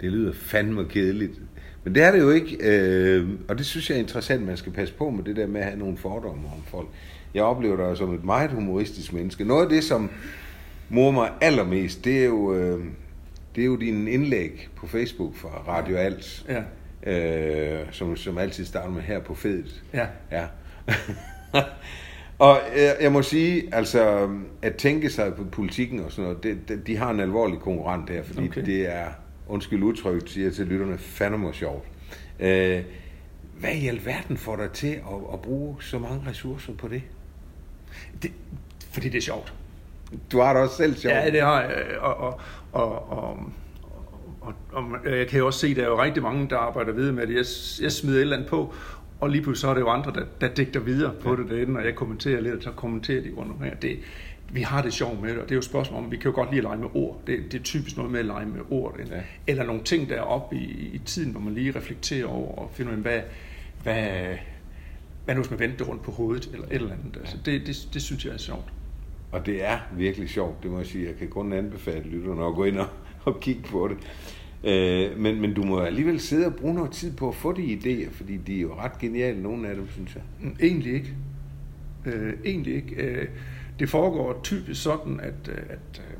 Det lyder fandme kedeligt. Men det er det jo ikke, øh, og det synes jeg er interessant, man skal passe på med det der med at have nogle fordomme om folk. Jeg oplever dig som et meget humoristisk menneske. Noget af det, som mor mig allermest, det er jo, øh, det er jo din indlæg på Facebook fra Radio Alt, Ja. øh, som, som altid starter med her på fedet. Ja. Ja. og jeg, jeg må sige, altså, at tænke sig på politikken og sådan noget, det, det, de har en alvorlig konkurrent der, fordi okay. Det er, undskyld udtrykt, siger til lytterne, fandme sjovt. Øh, hvad i alverden får dig til at, at bruge så mange ressourcer på det? Det, fordi det er sjovt. Du har det også selv sjovt. Ja, det har jeg. Og, og, og, og, og, og jeg kan jo også se, at der er jo rigtig mange, der arbejder videre med det. Jeg, jeg smider et eller andet på, og lige pludselig så er det jo andre, der, der digter videre på ja. det derinde, og jeg kommenterer lidt, og så kommenterer de rundt omkring. Det, vi har det sjovt med det, og det er jo et spørgsmål om, vi kan jo godt lide at lege med ord. Det, det er typisk noget med at lege med ord. Ja. Eller nogle ting, der er oppe i, i tiden, hvor man lige reflekterer over og finder ud af, hvad, hvad, nu hvis man vendte det rundt på hovedet, eller et eller andet. Altså, det, det, det synes jeg er sjovt. Og det er virkelig sjovt, det må jeg sige. Jeg kan kun anbefale lytterne at gå ind og, og kigge på det. Øh, men, men du må alligevel sidde og bruge noget tid på at få de idéer, fordi de er jo ret geniale, nogle af dem, synes jeg. Mm, Egentlig ikke. Øh, egentlig ikke. Øh, det foregår typisk sådan, at, øh, at, øh,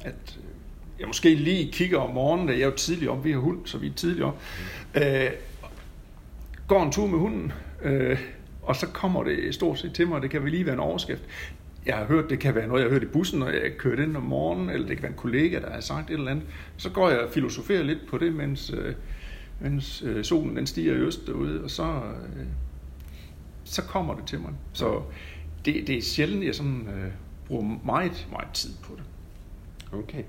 at øh, jeg måske lige kigger om morgenen, jeg er jo tidlig op, vi har hund, så vi er tidlig op, øh, går en tur med hunden, øh, og så kommer det stort set til mig, det kan vel lige være en overskrift. Jeg har hørt, det kan være noget, jeg har hørt i bussen, når jeg kører ind om morgenen, eller det kan være en kollega, der har sagt et eller andet. Så går jeg og filosoferer lidt på det, mens, øh, mens øh, solen den stiger i øst derude, og så, øh, så kommer det til mig. Så det, det er sjældent, jeg sådan, øh, bruger meget, meget tid på det. Okay.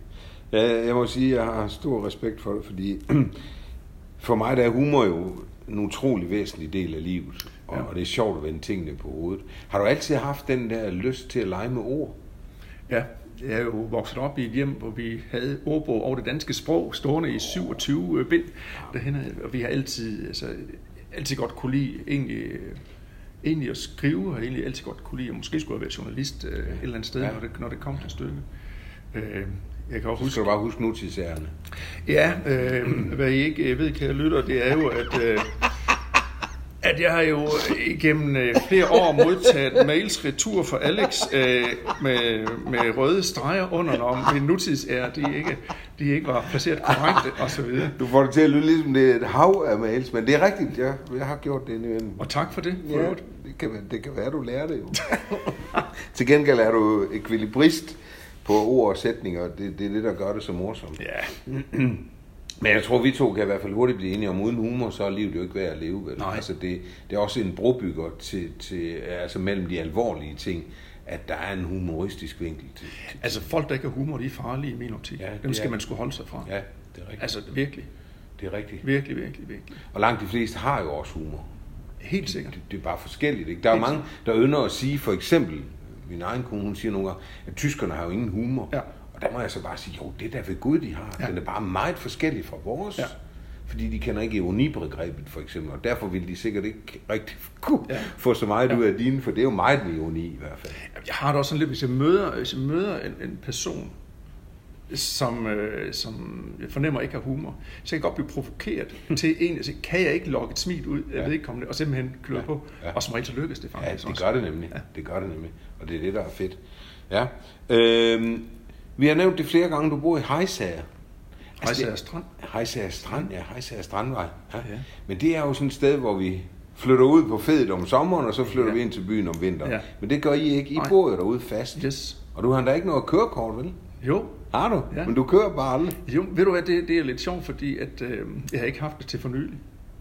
Ja, jeg må sige, at jeg har stor respekt for det, fordi for mig der er humor jo en utrolig væsentlig del af livet. Og, Ja. og det er sjovt at vende tingene på hovedet. Har du altid haft den der lyst til at lege med ord? Ja, jeg er jo vokset op i et hjem, hvor vi havde ordbog over det danske sprog, stående i 27 bind derhen, og vi har altid, altså, altid godt kunne lide egentlig, øh, egentlig at skrive, og egentlig altid godt kunne lide, og måske skulle jeg være journalist øh, et eller andet sted, Ja. ja. når, det, når det kom til stykket. Øh, jeg kan også Så huske, skal du bare huske nutidsærende. Ja, øh, hvad I ikke ved, kære lytter, det er jo, at, øh, at jeg har jo igennem øh, flere år modtaget mails retur fra Alex øh, med, med røde streger under, når min nutidsære, de ikke, de ikke var placeret korrekt og så videre. Du får det til at lyde ligesom det er et hav af mails, men det er rigtigt, jeg, jeg har gjort det indimellem. Og tak for det. For Ja, det kan, være- det kan være, du lærer det jo. Til gengæld er du ekvilibrist på ord og sætninger, og det, det er det, der gør det så morsomt. Ja, Men jeg tror, vi to kan i hvert fald hurtigt blive enige om, uden humor, så er livet jo ikke værd at leve. Vel? Nej. Altså det, det er også en brobygger til, til, altså mellem de alvorlige ting, at der er en humoristisk vinkel til. til altså folk, der ikke har humor, de er farlige i min optik. Ja, det Dem skal er- man skulle holde sig fra. ja, det er rigtigt. Altså virkelig, det er rigtigt. virkelig, virkelig, virkelig. Og langt de fleste har jo også humor. Helt sikkert. Det, det er bare forskelligt. Ikke? Der er Helt mange, der ynder at sige, for eksempel, min egen kone, hun siger nogle gange, at tyskerne har jo ingen humor. Ja. Og der må jeg så bare sige, jo, det er der ved Gud, de har. Ja. Den er bare meget forskellig fra vores. Ja. Fordi de kender ikke ironibegrebet, for eksempel. Og derfor vil de sikkert ikke rigtig kunne Ja. få så meget ud af dine, for det er jo meget ironi i hvert fald. Jeg har det også sådan lidt, hvis jeg møder, hvis jeg møder en, en person, som, øh, som jeg fornemmer ikke har humor, så kan jeg godt blive provokeret til en, altså, kan jeg ikke lokke et smil ud af Ja. ja. vedkommende, og simpelthen klø Ja. ja. på, Ja. og som regel så lykkes det Ja, faktisk det også. gør det nemlig. Ja. Det gør det nemlig. Og det er det, der er fedt. Ja. Øhm, vi har nævnt det flere gange, du bor i Hejsager. Hejsager det- Strand. Hejsager Strand, ja. Hejsager Strandvej. Ja. Ja. Men det er jo sådan et sted, hvor vi flytter ud på fedet om sommeren, og så flytter Ja. vi ind til byen om vinteren. Ja. Men det gør I ikke. I Nej. bor jo derude fast. Yes. Og du har da ikke noget kørekort, vel? Jo, Har du? Ja. Men du kører bare aldrig. jo, ved du hvad, det, det er lidt sjovt, fordi at, øh, jeg har ikke haft det til for nylig.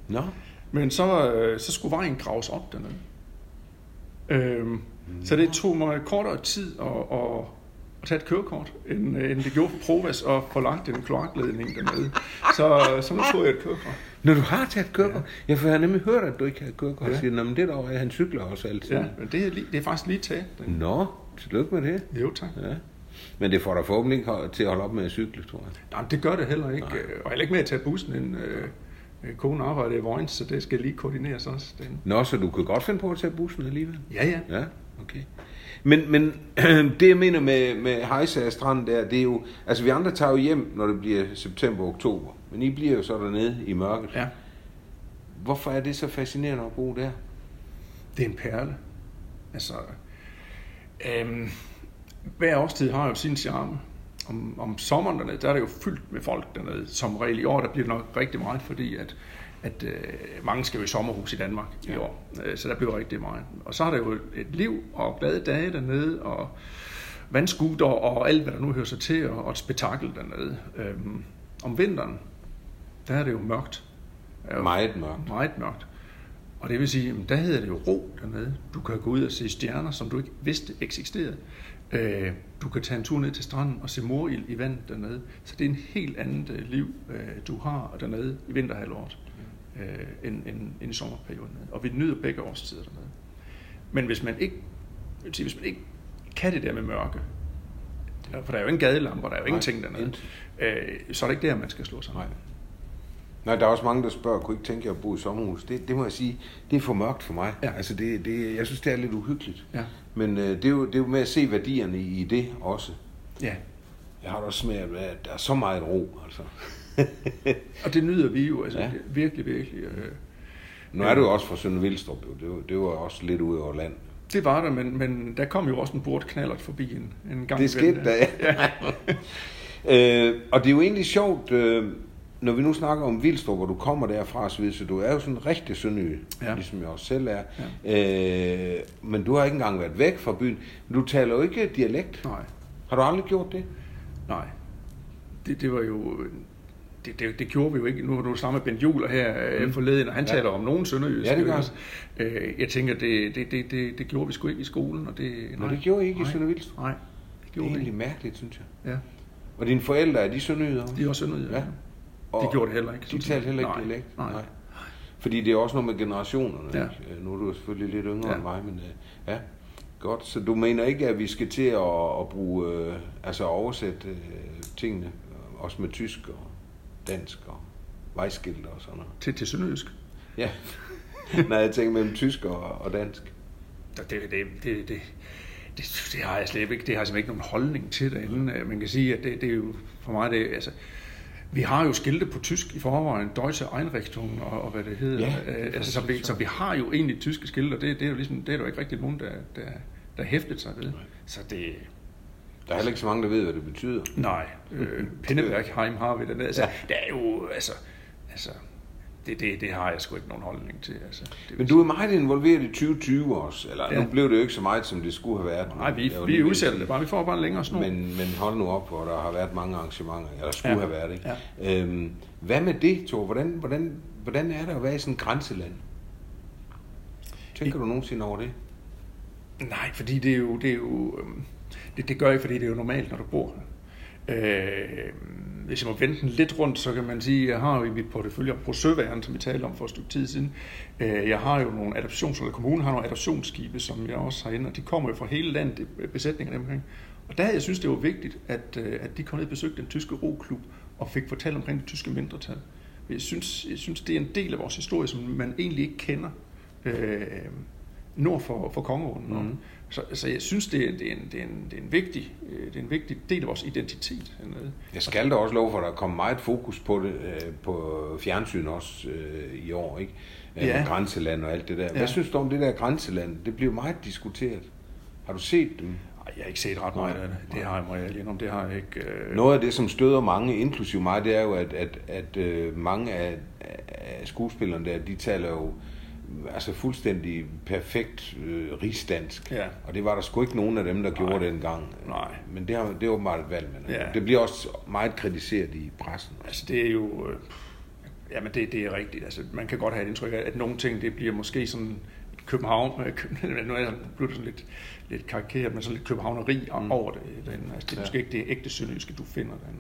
Nå. Men så, øh, så skulle vejen graves op dernede. Øhm, så det tog mig kortere tid at, at, at tage et kørekort, end, øh, end det gjorde for Provas og få lagt en kloakledning dernede. Så, så nu tog jeg et kørekort. Når du har taget kørekort? Ja. ja, for jeg har nemlig hørt, at du ikke har kørekort. Ja. Siger, Nå, men det er der, han cykler også altid. Ja, men det er, lige, det er faktisk lige taget. Nå, tillykke med det. Jo, tak. Ja. Men det får dig forhåbentlig ikke til at holde op med at cykle, tror jeg. Nej, det gør det heller ikke. Nej. Og heller ikke med at tage bussen. En, øh, øh, kone arbejder i Vojens, så det skal lige koordineres også. Den. Nå, så du kan godt finde på at tage bussen alligevel? Ja, ja. Ja. Okay. Men, men det jeg mener med, med Hejsa Strand der, det er jo, altså vi andre tager jo hjem, når det bliver september oktober, men I bliver jo så dernede i mørket. Ja. Hvorfor er det så fascinerende at bo der? Det er en perle. Altså, øhm, hver årstid har jo sin charme. Om, om sommeren dernede, der er det jo fyldt med folk dernede. Som regel i år, der bliver det nok rigtig meget, fordi at, at øh, mange skal jo i sommerhus i Danmark ja. i år. Øh, så der bliver rigtig meget. Og så har der jo et liv og glade dage dernede, og vandskuter og alt, hvad der nu hører sig til, og, og et spektakel dernede. Øhm, om vinteren, der er det jo mørkt. Er jo meget mørkt. Meget mørkt. Og det vil sige, at der hedder det jo ro dernede. Du kan gå ud og se stjerner, som du ikke vidste eksisterede. Øh, du kan tage en tur ned til stranden og se morild i vandet dernede. Så det er en helt andet øh, liv, øh, du har dernede i vinterhalvåret, end, end, end i sommerperioden. Og vi nyder begge årstider dernede. Men hvis man ikke, sige, hvis man ikke kan det der med mørke, for der er jo ingen gadelamper, der er jo ingenting dernede, så er det ikke der, man skal slå sig. Nej. Nej, der er også mange, der spørger, kunne ikke tænke jer at bo i sommerhus? Det, det må jeg sige, det er for mørkt for mig. Ja. Altså, det, det, jeg synes, det er lidt uhyggeligt. Ja. Men øh, det, er jo, det er jo med at se værdierne i, det også. Ja. Jeg har da også med, at der er så meget ro, altså. og det nyder vi jo, altså ja. virkelig, virkelig. Øh, nu er du jo også fra Sønder Vildstrup, jo. Det, var, det var også lidt ude over land. Det var der, men, men der kom jo også en bortknallert forbi en, en gang. Det skete da, ja. ja. øh, og det er jo egentlig sjovt, øh, når vi nu snakker om Vildstrup, hvor du kommer derfra, så, så du er jo sådan en rigtig sønderjy, ja. ligesom jeg også selv er. Ja. Øh, men du har ikke engang været væk fra byen. Men du taler jo ikke dialekt. Nej. Har du aldrig gjort det? Nej. Det, det var jo... Det, det, det gjorde vi jo ikke. Nu har du snakket med Bent Juler her øh, mm. forleden, og han ja. taler om nogen sønderjysk. Ja, det gør øh, Jeg tænker, det, det, det, det, det gjorde vi sgu ikke i skolen. Og det, nej. Nå, det gjorde I ikke nej. i Søndervildstrup? Nej, det gjorde det er egentlig mærkeligt, synes jeg. Ja. Og dine forældre, er de sønderjyder? De er også sønderjyder, ja. Og de gjorde det heller ikke. De talte heller ikke nej, dialekt? Nej. nej. Fordi det er også noget med generationerne. Ja. Ikke? Øh, nu er du selvfølgelig lidt yngre ja. end mig, men øh, ja, godt. Så du mener ikke, at vi skal til at, at bruge, øh, altså oversætte øh, tingene, også med tysk og dansk og vejskilt og sådan noget? Til, til sønderjysk? Ja. Nej, jeg tænker mellem tysk og, og dansk. Det, det, det, det, det, det, det har jeg slet ikke. Det har jeg simpelthen ikke nogen holdning til derinde. Man kan sige, at det, det er jo for mig, det, altså, vi har jo skilte på tysk i forvejen, Deutsche Einrichtung og, og hvad det hedder. Ja, det altså, så, vi, så vi har jo egentlig tyske skilte, og det, det er jo ligesom, det er jo ikke rigtig nogen, der, der, der hæftet sig ved. Så det, der er heller ikke så mange, der ved, hvad det betyder. Nej, øh, Pinnebergheim har vi den. Altså, ja. Det er jo, altså, altså det, det, det har jeg sgu ikke nogen holdning til. Altså, det Men du er meget involveret i 2020 også, eller ja. nu blev det jo ikke så meget, som det skulle have været. Nej, vi, vi udsætter det bare, vi får bare en længere snor. Men, men hold nu op, hvor der har været mange arrangementer, eller skulle ja. have været, ikke? Ja. Øhm, hvad med det, Thor? Hvordan, hvordan, hvordan er det at være i sådan et grænseland? Tænker I... du nogensinde over det? Nej, fordi det er jo, det er jo, øhm, det, det gør jeg, fordi det er jo normalt, når du bor her. Øh, hvis jeg må vente den lidt rundt, så kan man sige, at jeg har jo i mit portefølje på søværen, som vi talte om for et stykke tid siden, øh, jeg har jo nogle adoptions, eller kommunen har nogle adoptionsskibe, som jeg også har inde, og de kommer jo fra hele landet, besætninger omkring. Og der jeg synes, det var vigtigt, at, øh, at de kom ned og besøgte den tyske roklub og fik fortalt omkring det tyske mindretal. Jeg synes, jeg synes, det er en del af vores historie, som man egentlig ikke kender øh, nord for, for Kongerunden. Mm. Så, så jeg synes, det er, det, er en, det, er en, det, er en vigtig, øh, det er en vigtig del af vores identitet. Jeg skal da også love for, at der kommer meget fokus på det øh, på fjernsyn også øh, i år, ikke? Ja. Grænseland og alt det der. Hvad ja. synes du om det der grænseland? Det bliver meget diskuteret. Har du set dem? Ej, jeg har ikke set ret meget af det. Det har jeg mig om. Det har jeg ikke. Øh... Noget af det, som støder mange, inklusive mig, det er jo, at, at, at øh, mange af, af skuespillerne der, de taler jo altså fuldstændig perfekt øh, rigsdansk. Ja. Og det var der sgu ikke nogen af dem, der Nej. gjorde det engang. Nej. Men det, har, det var meget et valg. Men ja. Det bliver også meget kritiseret i pressen. Altså det er jo... Øh, jamen det, det er rigtigt. Altså, man kan godt have et indtryk af, at nogle ting, det bliver måske sådan København, øh, nu er det sådan lidt, lidt karikeret, men sådan lidt københavneri mm. over det. Den, altså, det er ja. måske ikke det ægte sønderjyske, du finder den.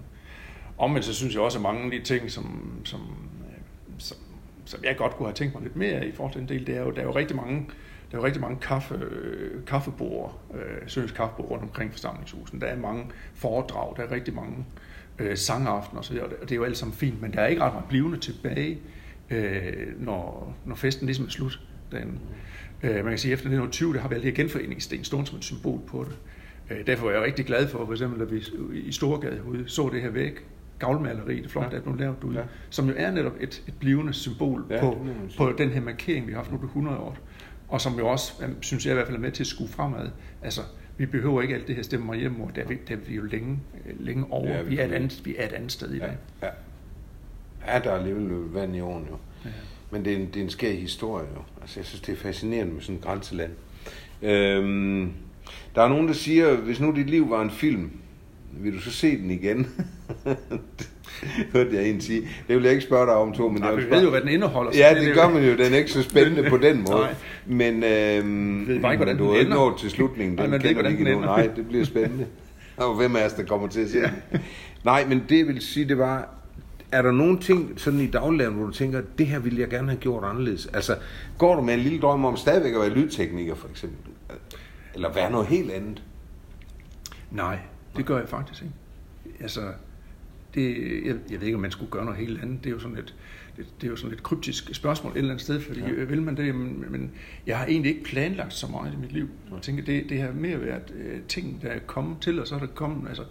Omvendt så synes jeg også, at mange af de ting, som, som, øh, som som jeg godt kunne have tænkt mig lidt mere i forhold til en del, det er jo, der er jo rigtig mange, der er jo rigtig mange kaffe, øh, kaffebord, øh, Søns kaffebord rundt omkring forsamlingshusen. Der er mange foredrag, der er rigtig mange øh, sangaftener osv., og det er jo alt sammen fint, men der er ikke ret meget blivende tilbage, øh, når, når festen ligesom er slut Den, Øh, man kan sige, at efter 1920, der har vi alle de her genforeningssten stående som et symbol på det. Øh, derfor er jeg rigtig glad for, for eksempel, at vi i Storgade ude så det her væk, gavlmaleri, det flot, ja. der er blevet lavet ude, ja. som jo er netop et, et blivende symbol ja, på, på den her markering, vi har haft nu på 100 år. Og som jo også, synes jeg i hvert fald, er med til at skue fremad. Altså, vi behøver ikke alt det her stemme mig hjem, der, der er vi jo længe, længe over. Ja, vi, vi, er et andet, vi er et andet sted i dag. Ja, ja. ja der er alligevel vand i åen jo. Ja. Men det er, en, det er en skær historie jo. Altså, jeg synes, det er fascinerende med sådan et grænseland. Øhm, der er nogen, der siger, hvis nu dit liv var en film, vil du så se den igen? hørte jeg en sige. Det vil jeg ikke spørge dig om, to. Men Nej, jeg vi spørge... ved jo, hvad den indeholder. Ja, det, det gør man jo. Den er ikke så spændende på den måde. Nej. Men øhm, ved bare ikke, hvordan du har ikke nået til slutningen. Den Nej, kender ikke endnu. Nej, det bliver spændende. Og hvem af os, der kommer til at se den? Nej, men det vil sige, det var... Er der nogle ting sådan i dagligdagen, hvor du tænker, det her ville jeg gerne have gjort anderledes? Altså, går du med en lille drøm om stadigvæk at være lydtekniker, for eksempel? Eller være noget helt andet? Nej, det gør jeg faktisk ikke. Altså, det, jeg, jeg ved ikke, om man skulle gøre noget helt andet. Det er jo sådan et, det, det er jo sådan et kryptisk spørgsmål et eller andet sted, fordi ja. vil man det, men, men jeg har egentlig ikke planlagt så meget i mit liv. Jeg tænker, det, det har mere været uh, ting, der er kommet til, og så er der kommet, altså,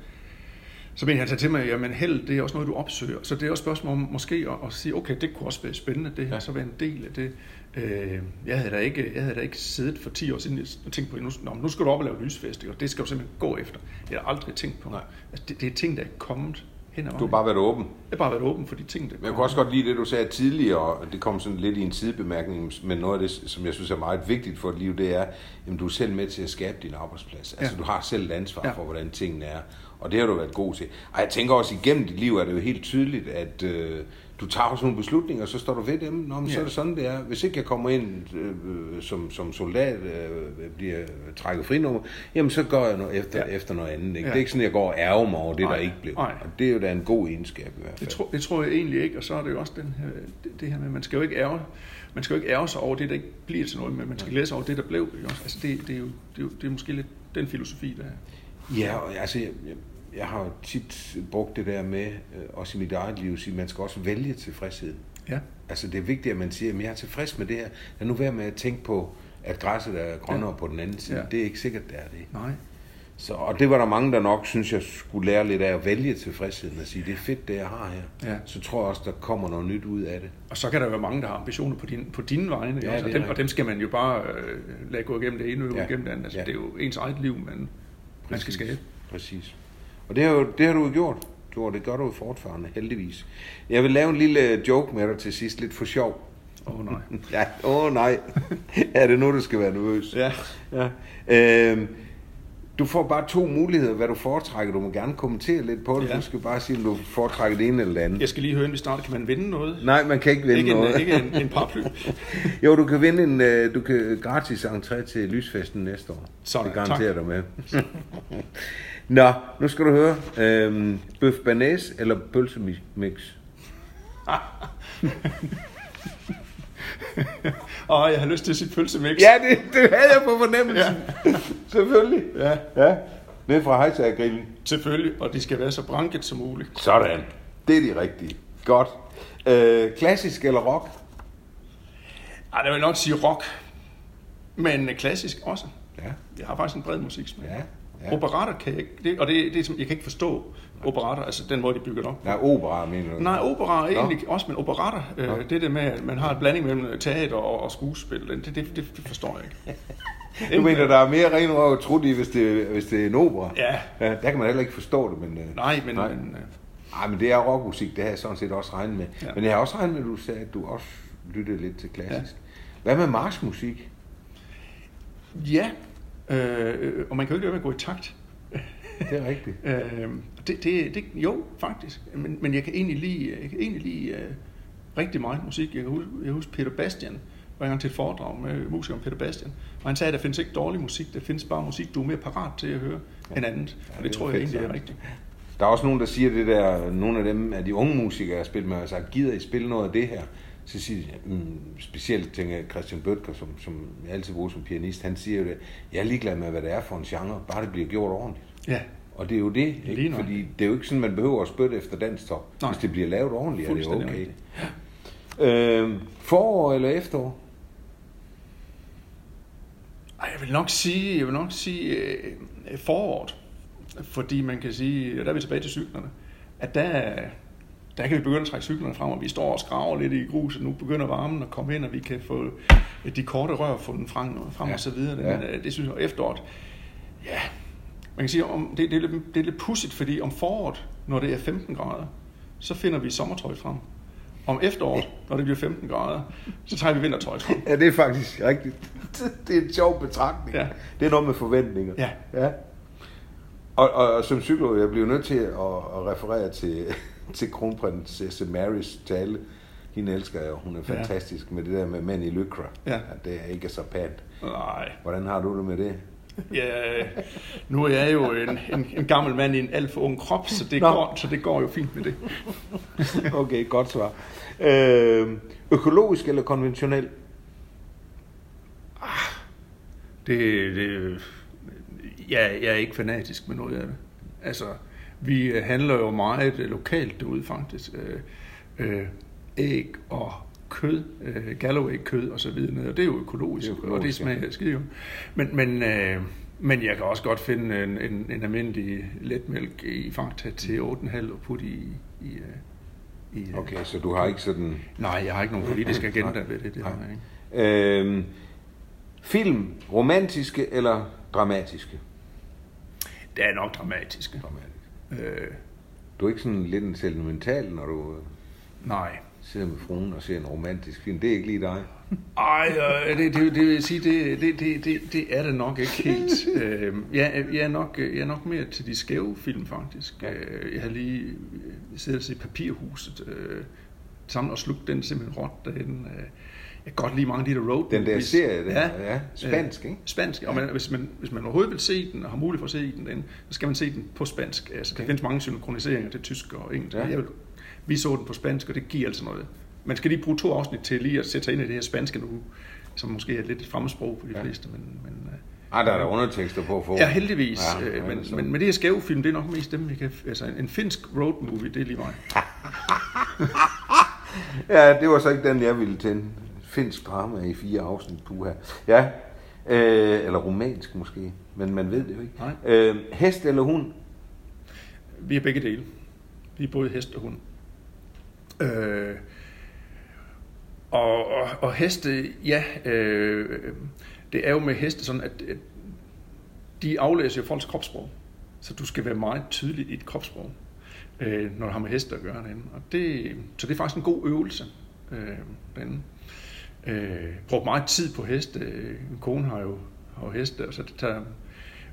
så men jeg tager til mig, jamen held, det er også noget, du opsøger. Så det er også et spørgsmål om måske at, at sige, okay, det kunne også være spændende, det her, ja. så være en del af det. Øh, jeg, havde da ikke, jeg havde da ikke siddet for 10 år siden og tænkt på, nu, nu skal du op og lave lysfest, og det skal du simpelthen gå efter. Det har jeg aldrig tænkt på. Nej. Altså, det, det er ting, der er kommet hen Du har bare været åben? Jeg har bare været åben for de ting, der Men jeg kunne også godt lide det, du sagde tidligere, og det kom sådan lidt i en sidebemærkning, men noget af det, som jeg synes er meget vigtigt for et liv, det er, at du er selv med til at skabe din arbejdsplads. Altså, ja. du har selv et ansvar ja. for, hvordan tingene er. Og det har du været god til. Og jeg tænker også, igennem dit liv er det jo helt tydeligt, at øh, du tager også nogle beslutninger, og så står du ved dem. Nå, men ja. så er det sådan, det er. Hvis ikke jeg kommer ind øh, som, som soldat, øh, bliver trækket frinummer, jamen så går jeg noget efter, ja. efter noget andet. Ikke? Ja. Det er ikke sådan, at jeg går og ærger mig over det, Nej. der ikke blev. Nej. Og det er jo da en god egenskab i hvert fald. Det, tro, det tror jeg egentlig ikke, og så er det jo også den her, det, det her med, man skal jo ikke ærge man skal jo ikke ærge sig over det, der ikke bliver til noget, men man skal glæde sig over det, der blev. Ikke? Altså det, det, er jo, det, er jo, det er måske lidt den filosofi, der er. Ja, og altså, jeg, jeg har tit brugt det der med, øh, også i mit eget liv, at man skal også vælge tilfredshed. Ja. Altså det er vigtigt, at man siger, at jeg er tilfreds med det her. Lad nu være med at tænke på, at græsset er grønnere ja. på den anden side. Ja. Det er ikke sikkert, det er det. Nej. Så, og det var der mange, der nok synes, jeg skulle lære lidt af at vælge tilfredsheden og sige, det er fedt, det jeg har her. Ja. Så tror jeg også, der kommer noget nyt ud af det. Og så kan der være mange, der har ambitioner på, din, på dine vegne. Ja, også, og, dem, og dem skal man jo bare øh, lade gå igennem det ene og ja. igennem det andet. Altså, ja. Det er jo ens eget liv, man, man skal skabe. Præcis. Og det har, jo, det har du jo gjort. Du, det gør du jo fortfarande, heldigvis. Jeg vil lave en lille joke med dig til sidst, lidt for sjov. Åh oh, nej. ja, åh oh, nej. er det nu, du skal være nervøs? Ja. ja. Øhm, du får bare to muligheder, hvad du foretrækker. Du må gerne kommentere lidt på det. Ja. Du skal bare sige, om du foretrækker det ene eller det andet. Jeg skal lige høre, inden vi starter. Kan man vinde noget? Nej, man kan ikke vinde ikke noget. En, ikke en, en paraply? jo, du kan vinde en uh, du kan gratis entré til Lysfesten næste år. Sådan, det garanterer dig med. Nå, nu skal du høre. Øhm, bøf banæs eller pølsemix? Åh, oh, jeg har lyst til at sige pølsemix. Ja, det, det havde jeg på fornemmelsen. Ja. Selvfølgelig. Ja. ja. Ned fra Hejsagergrillen. Selvfølgelig, og de skal være så branket som muligt. Sådan. Det er de rigtige. Godt. Øh, klassisk eller rock? Ej, det vil nok sige rock. Men klassisk også. Ja. Jeg har faktisk en bred musik. Ja. Ja. Operater kan jeg ikke, det, og det, det, jeg kan ikke forstå operater, altså den måde, de bygger op. Nej, opera mener du? Nej, opera er egentlig Nå. også, men operater, øh, det der med, at man har et blanding mellem teater og, og skuespil, det, det, det, det forstår jeg ikke. du mener, der er mere ren og trudt i, hvis det, hvis det er en opera? Ja. ja. Der kan man heller ikke forstå det, men... Øh, nej, men... Nej. men øh, ej, men det er rockmusik, det har jeg sådan set også regnet med. Ja. Men jeg har også regnet med, at du sagde, at du også lyttede lidt til klassisk. Ja. Hvad med marchmusik? Ja, øh, og man kan jo ikke lade med at gå i takt. Det er rigtigt. øh, det, det, det, jo, faktisk. Men, men jeg kan egentlig lide, jeg kan egentlig lide uh, rigtig meget musik. Jeg kan huske, jeg huske Peter Bastian, var engang til et foredrag med musikeren Peter Bastian. Og han sagde, at der findes ikke dårlig musik, der findes bare musik, du er mere parat til at høre ja. end andet. Og det, det tror jeg egentlig er rigtigt. Der er også nogen, der siger det der, nogle af dem af de unge musikere, jeg spiller med, har sagt, gider I spille noget af det her? Så siger jeg, mm, specielt tænker jeg, Christian Bøtger, som, som jeg altid bruger som pianist, han siger jo det, jeg er ligeglad med, hvad det er for en genre, bare det bliver gjort ordentligt. Ja. Og det er jo det, ikke? fordi det er jo ikke sådan, man behøver at spytte efter dansk top. Nej. Hvis det bliver lavet ordentligt, er det okay. Ja. Øh, forår eller efterår? vil nok sige, jeg vil nok sige øh, foråret, fordi man kan sige, og der er vi tilbage til cyklerne, at der, der kan vi begynde at trække cyklerne frem, og vi står og skraver lidt i grus, og nu begynder varmen at komme ind, og vi kan få de korte rør fundet frem, frem ja. og så videre. Det, ja. det synes jeg, efteråret, ja, man kan sige, om, det, det, er lidt, det er lidt pudsigt, fordi om foråret, når det er 15 grader, så finder vi sommertøj frem. Om efteråret, når det bliver 15 grader, så tager vi vintertøj frem. Ja, det er faktisk rigtigt. Det er en sjov betragtning. Ja. Det er noget med forventninger. Ja. ja. Og, og, og som psykolog, jeg bliver nødt til at, at referere til, til kronprinsesse Marys tale. Hende elsker jeg, hun er fantastisk ja. med det der med mænd i lykra. Ja. At det er ikke så pænt. Nej. Hvordan har du det med det? Ja, nu er jeg jo en, en, en gammel mand i en alt for ung krop, så det, går, så det går jo fint med det. okay, godt svar. Øh, økologisk eller konventionel? Ah, det, det, jeg, jeg er ikke fanatisk med noget af det. Altså, vi handler jo meget lokalt derude faktisk. Øh, øh, æg og kød, øh, Galloway-kød og så videre, og det er jo økologisk, det er økologisk og det smager ja. skide. Men, men, øh, men jeg kan også godt finde en, en, en almindelig letmælk i Fakta til 8,5 og putte i, i, i øh, Okay, så du har ikke sådan... Nej, jeg har ikke nogen politisk agenda ved det. det har jeg ikke. Øhm, film, romantiske eller dramatiske? Det er nok dramatiske. Dramatiske. Øh, du er ikke sådan lidt en sentimental, når du... Nej, sidder med fruen og ser en romantisk film. Det er ikke lige dig. Ej, øh, det, det, det vil sige, det, det, det, det, det er det nok ikke helt. øh, jeg, jeg, er nok, jeg er nok mere til de skæve film, faktisk. Ja. Øh, jeg har lige siddet og set Papirhuset øh, sammen og slugt den simpelthen råt derinde. Øh, jeg kan godt lide mange af de der road Den der serie, der, ja, ja, spansk, ikke? Spansk, og man, hvis, man, hvis man overhovedet vil se den, og har mulighed for at se den, den så skal man se den på spansk. Altså, okay. Der findes mange synkroniseringer til tysk og engelsk. Ja. Jeg vil vi så den på spansk, og det giver altså noget. Man skal lige bruge to afsnit til lige at sætte sig ind i det her spanske nu, som måske er lidt et fremmedsprog for de ja. fleste. Men, men, øh, ej, der er der undertekster på for. Ja, heldigvis. Ja, øh, men, men, men det her skæve film, det er nok mest dem, vi kan... Altså, en finsk road movie, det er lige mig. ja, det var så ikke den, jeg ville tænde. Finsk drama i fire afsnit, puha. Ja, øh, eller romansk måske, men man ved det jo ikke. Nej. Øh, hest eller hund? Vi er begge dele. Vi er både hest og hund. Øh, og, og, og heste, ja, øh, det er jo med heste sådan, at, at de aflæser jo folks kropssprog. Så du skal være meget tydelig i dit kropssprog, øh, når du har med heste at gøre derinde. Og det, så det er faktisk en god øvelse øh, derinde. Øh, brugt meget tid på heste. Min kone har jo, har jo heste, så det tager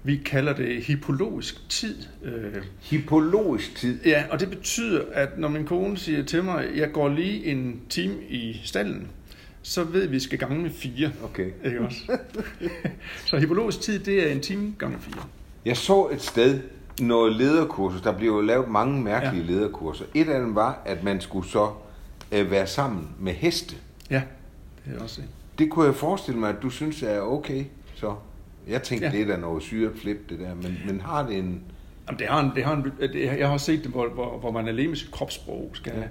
vi kalder det hypologisk tid. Øh, hypologisk tid? Ja, og det betyder, at når min kone siger til mig, at jeg går lige en time i stallen, så ved vi, at vi skal gange med fire. Okay. Ikke også? så hypologisk tid, det er en time gange fire. Jeg så et sted noget lederkursus. Der blev jo lavet mange mærkelige ja. lederkurser. Et af dem var, at man skulle så øh, være sammen med heste. Ja, det er også det. Det kunne jeg forestille mig, at du synes er okay, så. Jeg tænkte, ja. det er da noget syret flip, det der, men, men har det en... Jamen, det har en, det har en, det, jeg har set det, hvor, hvor, hvor man alene med sit kropssprog skal... Ja.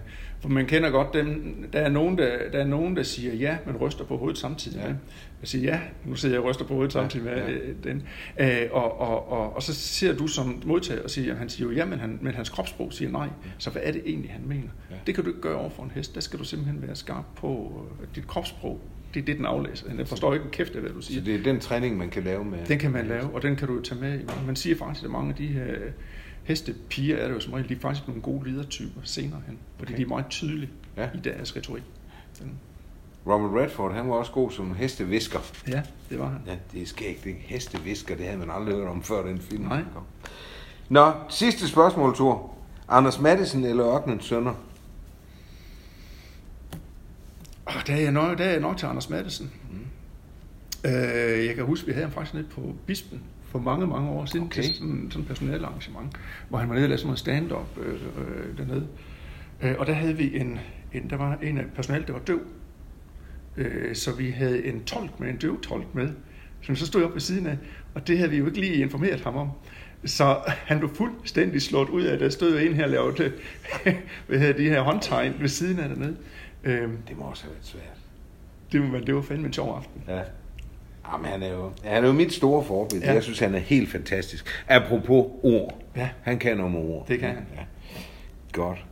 For man kender godt dem, der er, nogen, der, der er nogen, der siger ja, men ryster på hovedet samtidig ja. med. Jeg siger ja, nu sidder jeg og ryster på hovedet ja. samtidig med ja. Øh, den. Øh, og, og, og, og så ser du som modtager og siger, han siger jo ja, men, han, men hans kropssprog siger nej. Så hvad er det egentlig, han mener? Ja. Det kan du ikke gøre over for en hest. Der skal du simpelthen være skarp på dit kropssprog det er det, den aflæser. Jeg forstår ikke en kæft af, hvad du siger. Så det er den træning, man kan lave med? Den kan man lave, og den kan du tage med. Man siger faktisk, at mange af de her hestepiger er det jo som regel, de er faktisk nogle gode ledertyper senere hen, fordi okay. de er meget tydelige ja. i deres retorik. Den. Robert Redford, han var også god som hestevisker. Ja, det var han. Ja, det er skægt, ikke? Hestevisker, det havde man aldrig hørt om før den film Nej. kom. Nå, sidste spørgsmål, Thor. Anders Madsen eller Ørkenens Sønner? Oh, der, er jeg nok, der er jeg nok til Anders Madsen. Mm. Øh, jeg kan huske, vi havde ham faktisk nede på Bispen for mange, mange år siden okay. til sådan, sådan et personale arrangement, hvor han var nede og lavede sådan noget stand-up øh, øh, dernede. Øh, og der havde vi en, en, der var en af personalet, der var døv. Øh, så vi havde en tolk med, en døv tolk med, som så stod op ved siden af, og det havde vi jo ikke lige informeret ham om. Så han blev fuldstændig slået ud af, at der stod en her og lavede hvad hedder, de her håndtegn ved siden af dernede. Øhm, det må også have været svært. Det, men det var fandme en sjov aften. Ja. Jamen, han er jo, han er jo mit store forbillede. Ja. Jeg synes, han er helt fantastisk. Apropos ord. Ja. Han kan noget med ord. Det kan han. Ja. Godt.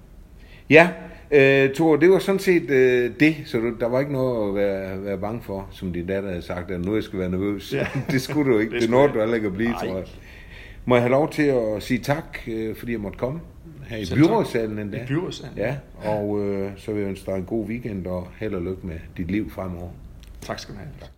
Ja, øh, Thor, det var sådan set øh, det, så du, der var ikke noget at være, være bange for, som din datter havde sagt, at nu jeg skal være nervøs. Ja. Det skulle du ikke. Det Det, jeg. du heller ikke at blive, Nej. tror jeg. Må jeg have lov til at sige tak, øh, fordi jeg måtte komme her i Selv byrådssalen endda. I byrådssalen. Ja, og øh, så vil jeg ønske dig en god weekend og held og lykke med dit liv fremover. Tak skal du have.